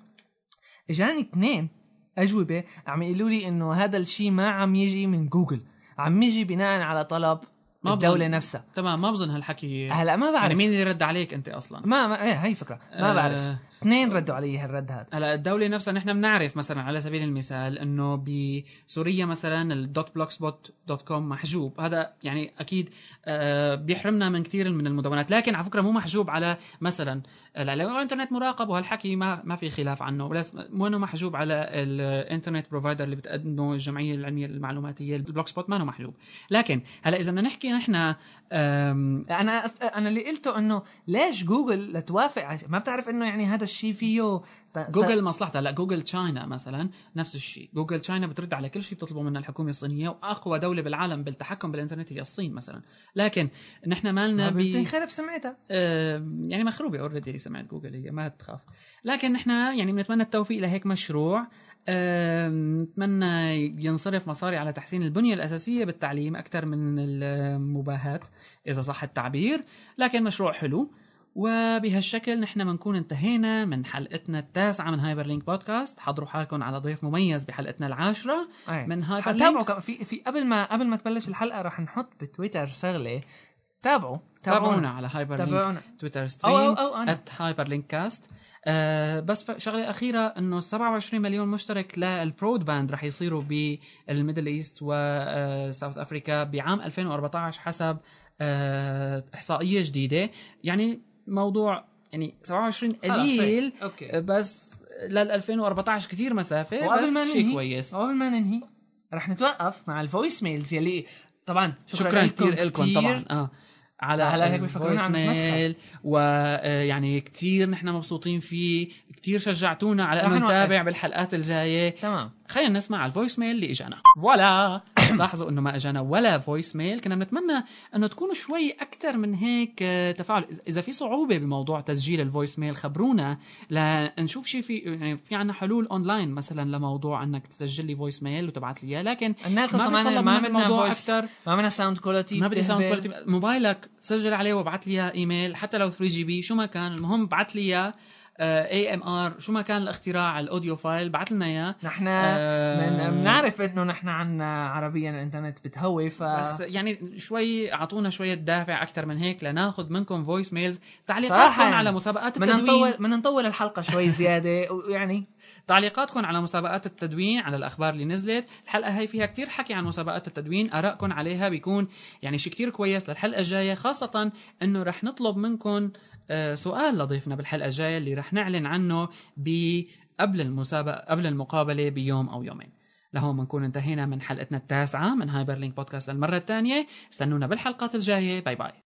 إجاني اثنين أجوبة عم يقولوا لي إنه هذا الشيء ما عم يجي من جوجل عم يجي بناء على طلب
ما الدولة.
نفسها.
تمام ما بظن هالحكي.
هلا ما بعرف.
يعني مين اللي رد عليك أنت أصلا؟
ما, ما إيه هي فكرة. ما
آه.
بعرف. اثنين ردوا علي هالرد هذا.
هلا الدولة نفسها نحن بنعرف مثلا على سبيل المثال إنه بسوريا مثلا ال dot blogspot dot com محجوب. هذا يعني أكيد آه، بيحرمنا من كثير من المدونات. لكن على فكرة مو محجوب على مثلا الإنترنت مراقب وهالحكي ما ما في خلاف عنه. بس مو إنه محجوب على ال internet provider اللي بتقدمه الجمعية العلمية المعلوماتيه ال Blogspot ما محجوب. لكن هلا إذا بدنا نحكي نحن
أنا. أنا اللي قلته إنه ليش جوجل لتوافق. ما بتعرف إنه يعني هذا الشيء فيه. ت...
جوجل مصلحتها. لا Google China مثلا نفس الشيء. Google China بترد على كل شيء بتطلبه منها الحكومة الصينية وأقوى دولة بالعالم بالتحكم بالإنترنت هي الصين مثلا. لكن نحن مالنا ب
بتنخرب سمعتها.
آه، يعني مخروبة already سمعة جوجل هي ما تخاف. لكن نحن يعني بنتمنى التوفيق لهيك مشروع. آه، نتمنى ينصرف مصاري على تحسين البنية الأساسية بالتعليم أكثر من المباهاة إذا صح التعبير. لكن مشروع حلو. وبهالشكل نحن بنكون انتهينا من حلقتنا التاسعة من Hyperlink Podcast. حضروا حالكم على ضيف مميز بحلقتنا العاشرة
أي.
من Hyperlink
كمان في في قبل ما قبل ما تبلش الحلقة رح نحط بتويتر شغلة. تابعوا.
تابعونا. على Hyperlink
تابعونا.
تويتر
أو-
stream
أو- أو أنا.
at hyperlinkcast آه بس شغلة أخيرة إنه 27 مليون مشترك لل broadband رح يصيروا بال Middle East و South Africa بعام 2014 حسب آه إحصائية جديدة. يعني موضوع يعني 27
خلص،
قليل.
أوكي.
بس لل 2014 كثير مسافه بس
وقبل ما ننهي
كويس
قبل ما ننهي رح نتوقف مع ال voice mails يلي طبعا
شكرا كثير لكم طبعا آه على
هلا هيك بيفكرونا عم
ميل ويعني كثير نحن مبسوطين فيه كثير شجعتونا على
إنه.
نتابع بالحلقات الجاية
تمام
خلينا نسمع على ال voice mail اللي إجانا. voilà! لاحظوا إنه ما إجانا ولا voice mail. كنا بنتمنى إنه تكونوا شوي أكثر من هيك آه، تفاعل. اذا في صعوبة بموضوع تسجيل ال voice mail خبرونا لنشوف شيء في يعني في عنا حلول أونلاين مثلا لموضوع إنك تسجل لي voice mail وتبعت لي إياه. لكن ما
كمان
بيتطلب
ما بدنا voice
أكتر.
ما بدنا sound quality
ما بدي sound quality موبايلك سجل عليه وابعث لي إياه ايميل حتى لو 3 GP شو ما كان. المهم ابعث لي إياه. AMR شو ما كان الاختراع ال audio file بعث لنا إياه.
نحن
آه،
بنعرف إنه نحن عنا عربيا الإنترنت بتهوي ف
بس يعني شوي أعطونا شوية دافع أكثر من هيك لناخذ منكم voice
mails
تعليقاتكم
يعني.
على مسابقات
بدنا
التدوين.
نطول بدنا نطول الحلقة شوي زيادة. ويعني
تعليقاتكم على مسابقات التدوين على الأخبار اللي نزلت. الحلقة هاي فيها كتير حكي عن مسابقات التدوين. آرائكم عليها بيكون يعني شيء كتير كويس للحلقة الجاية خاصة إنه رح نطلب منكم آه، سؤال لضيفنا بالحلقة الجاية اللي رح نعلن عنه قبل المسابقه قبل المقابلة بيوم أو يومين. لهون بنكون انتهينا من حلقتنا التاسعة من هايبر لينك بودكاست للمرة الثانية. استنونا بالحلقات الجاية. bye bye.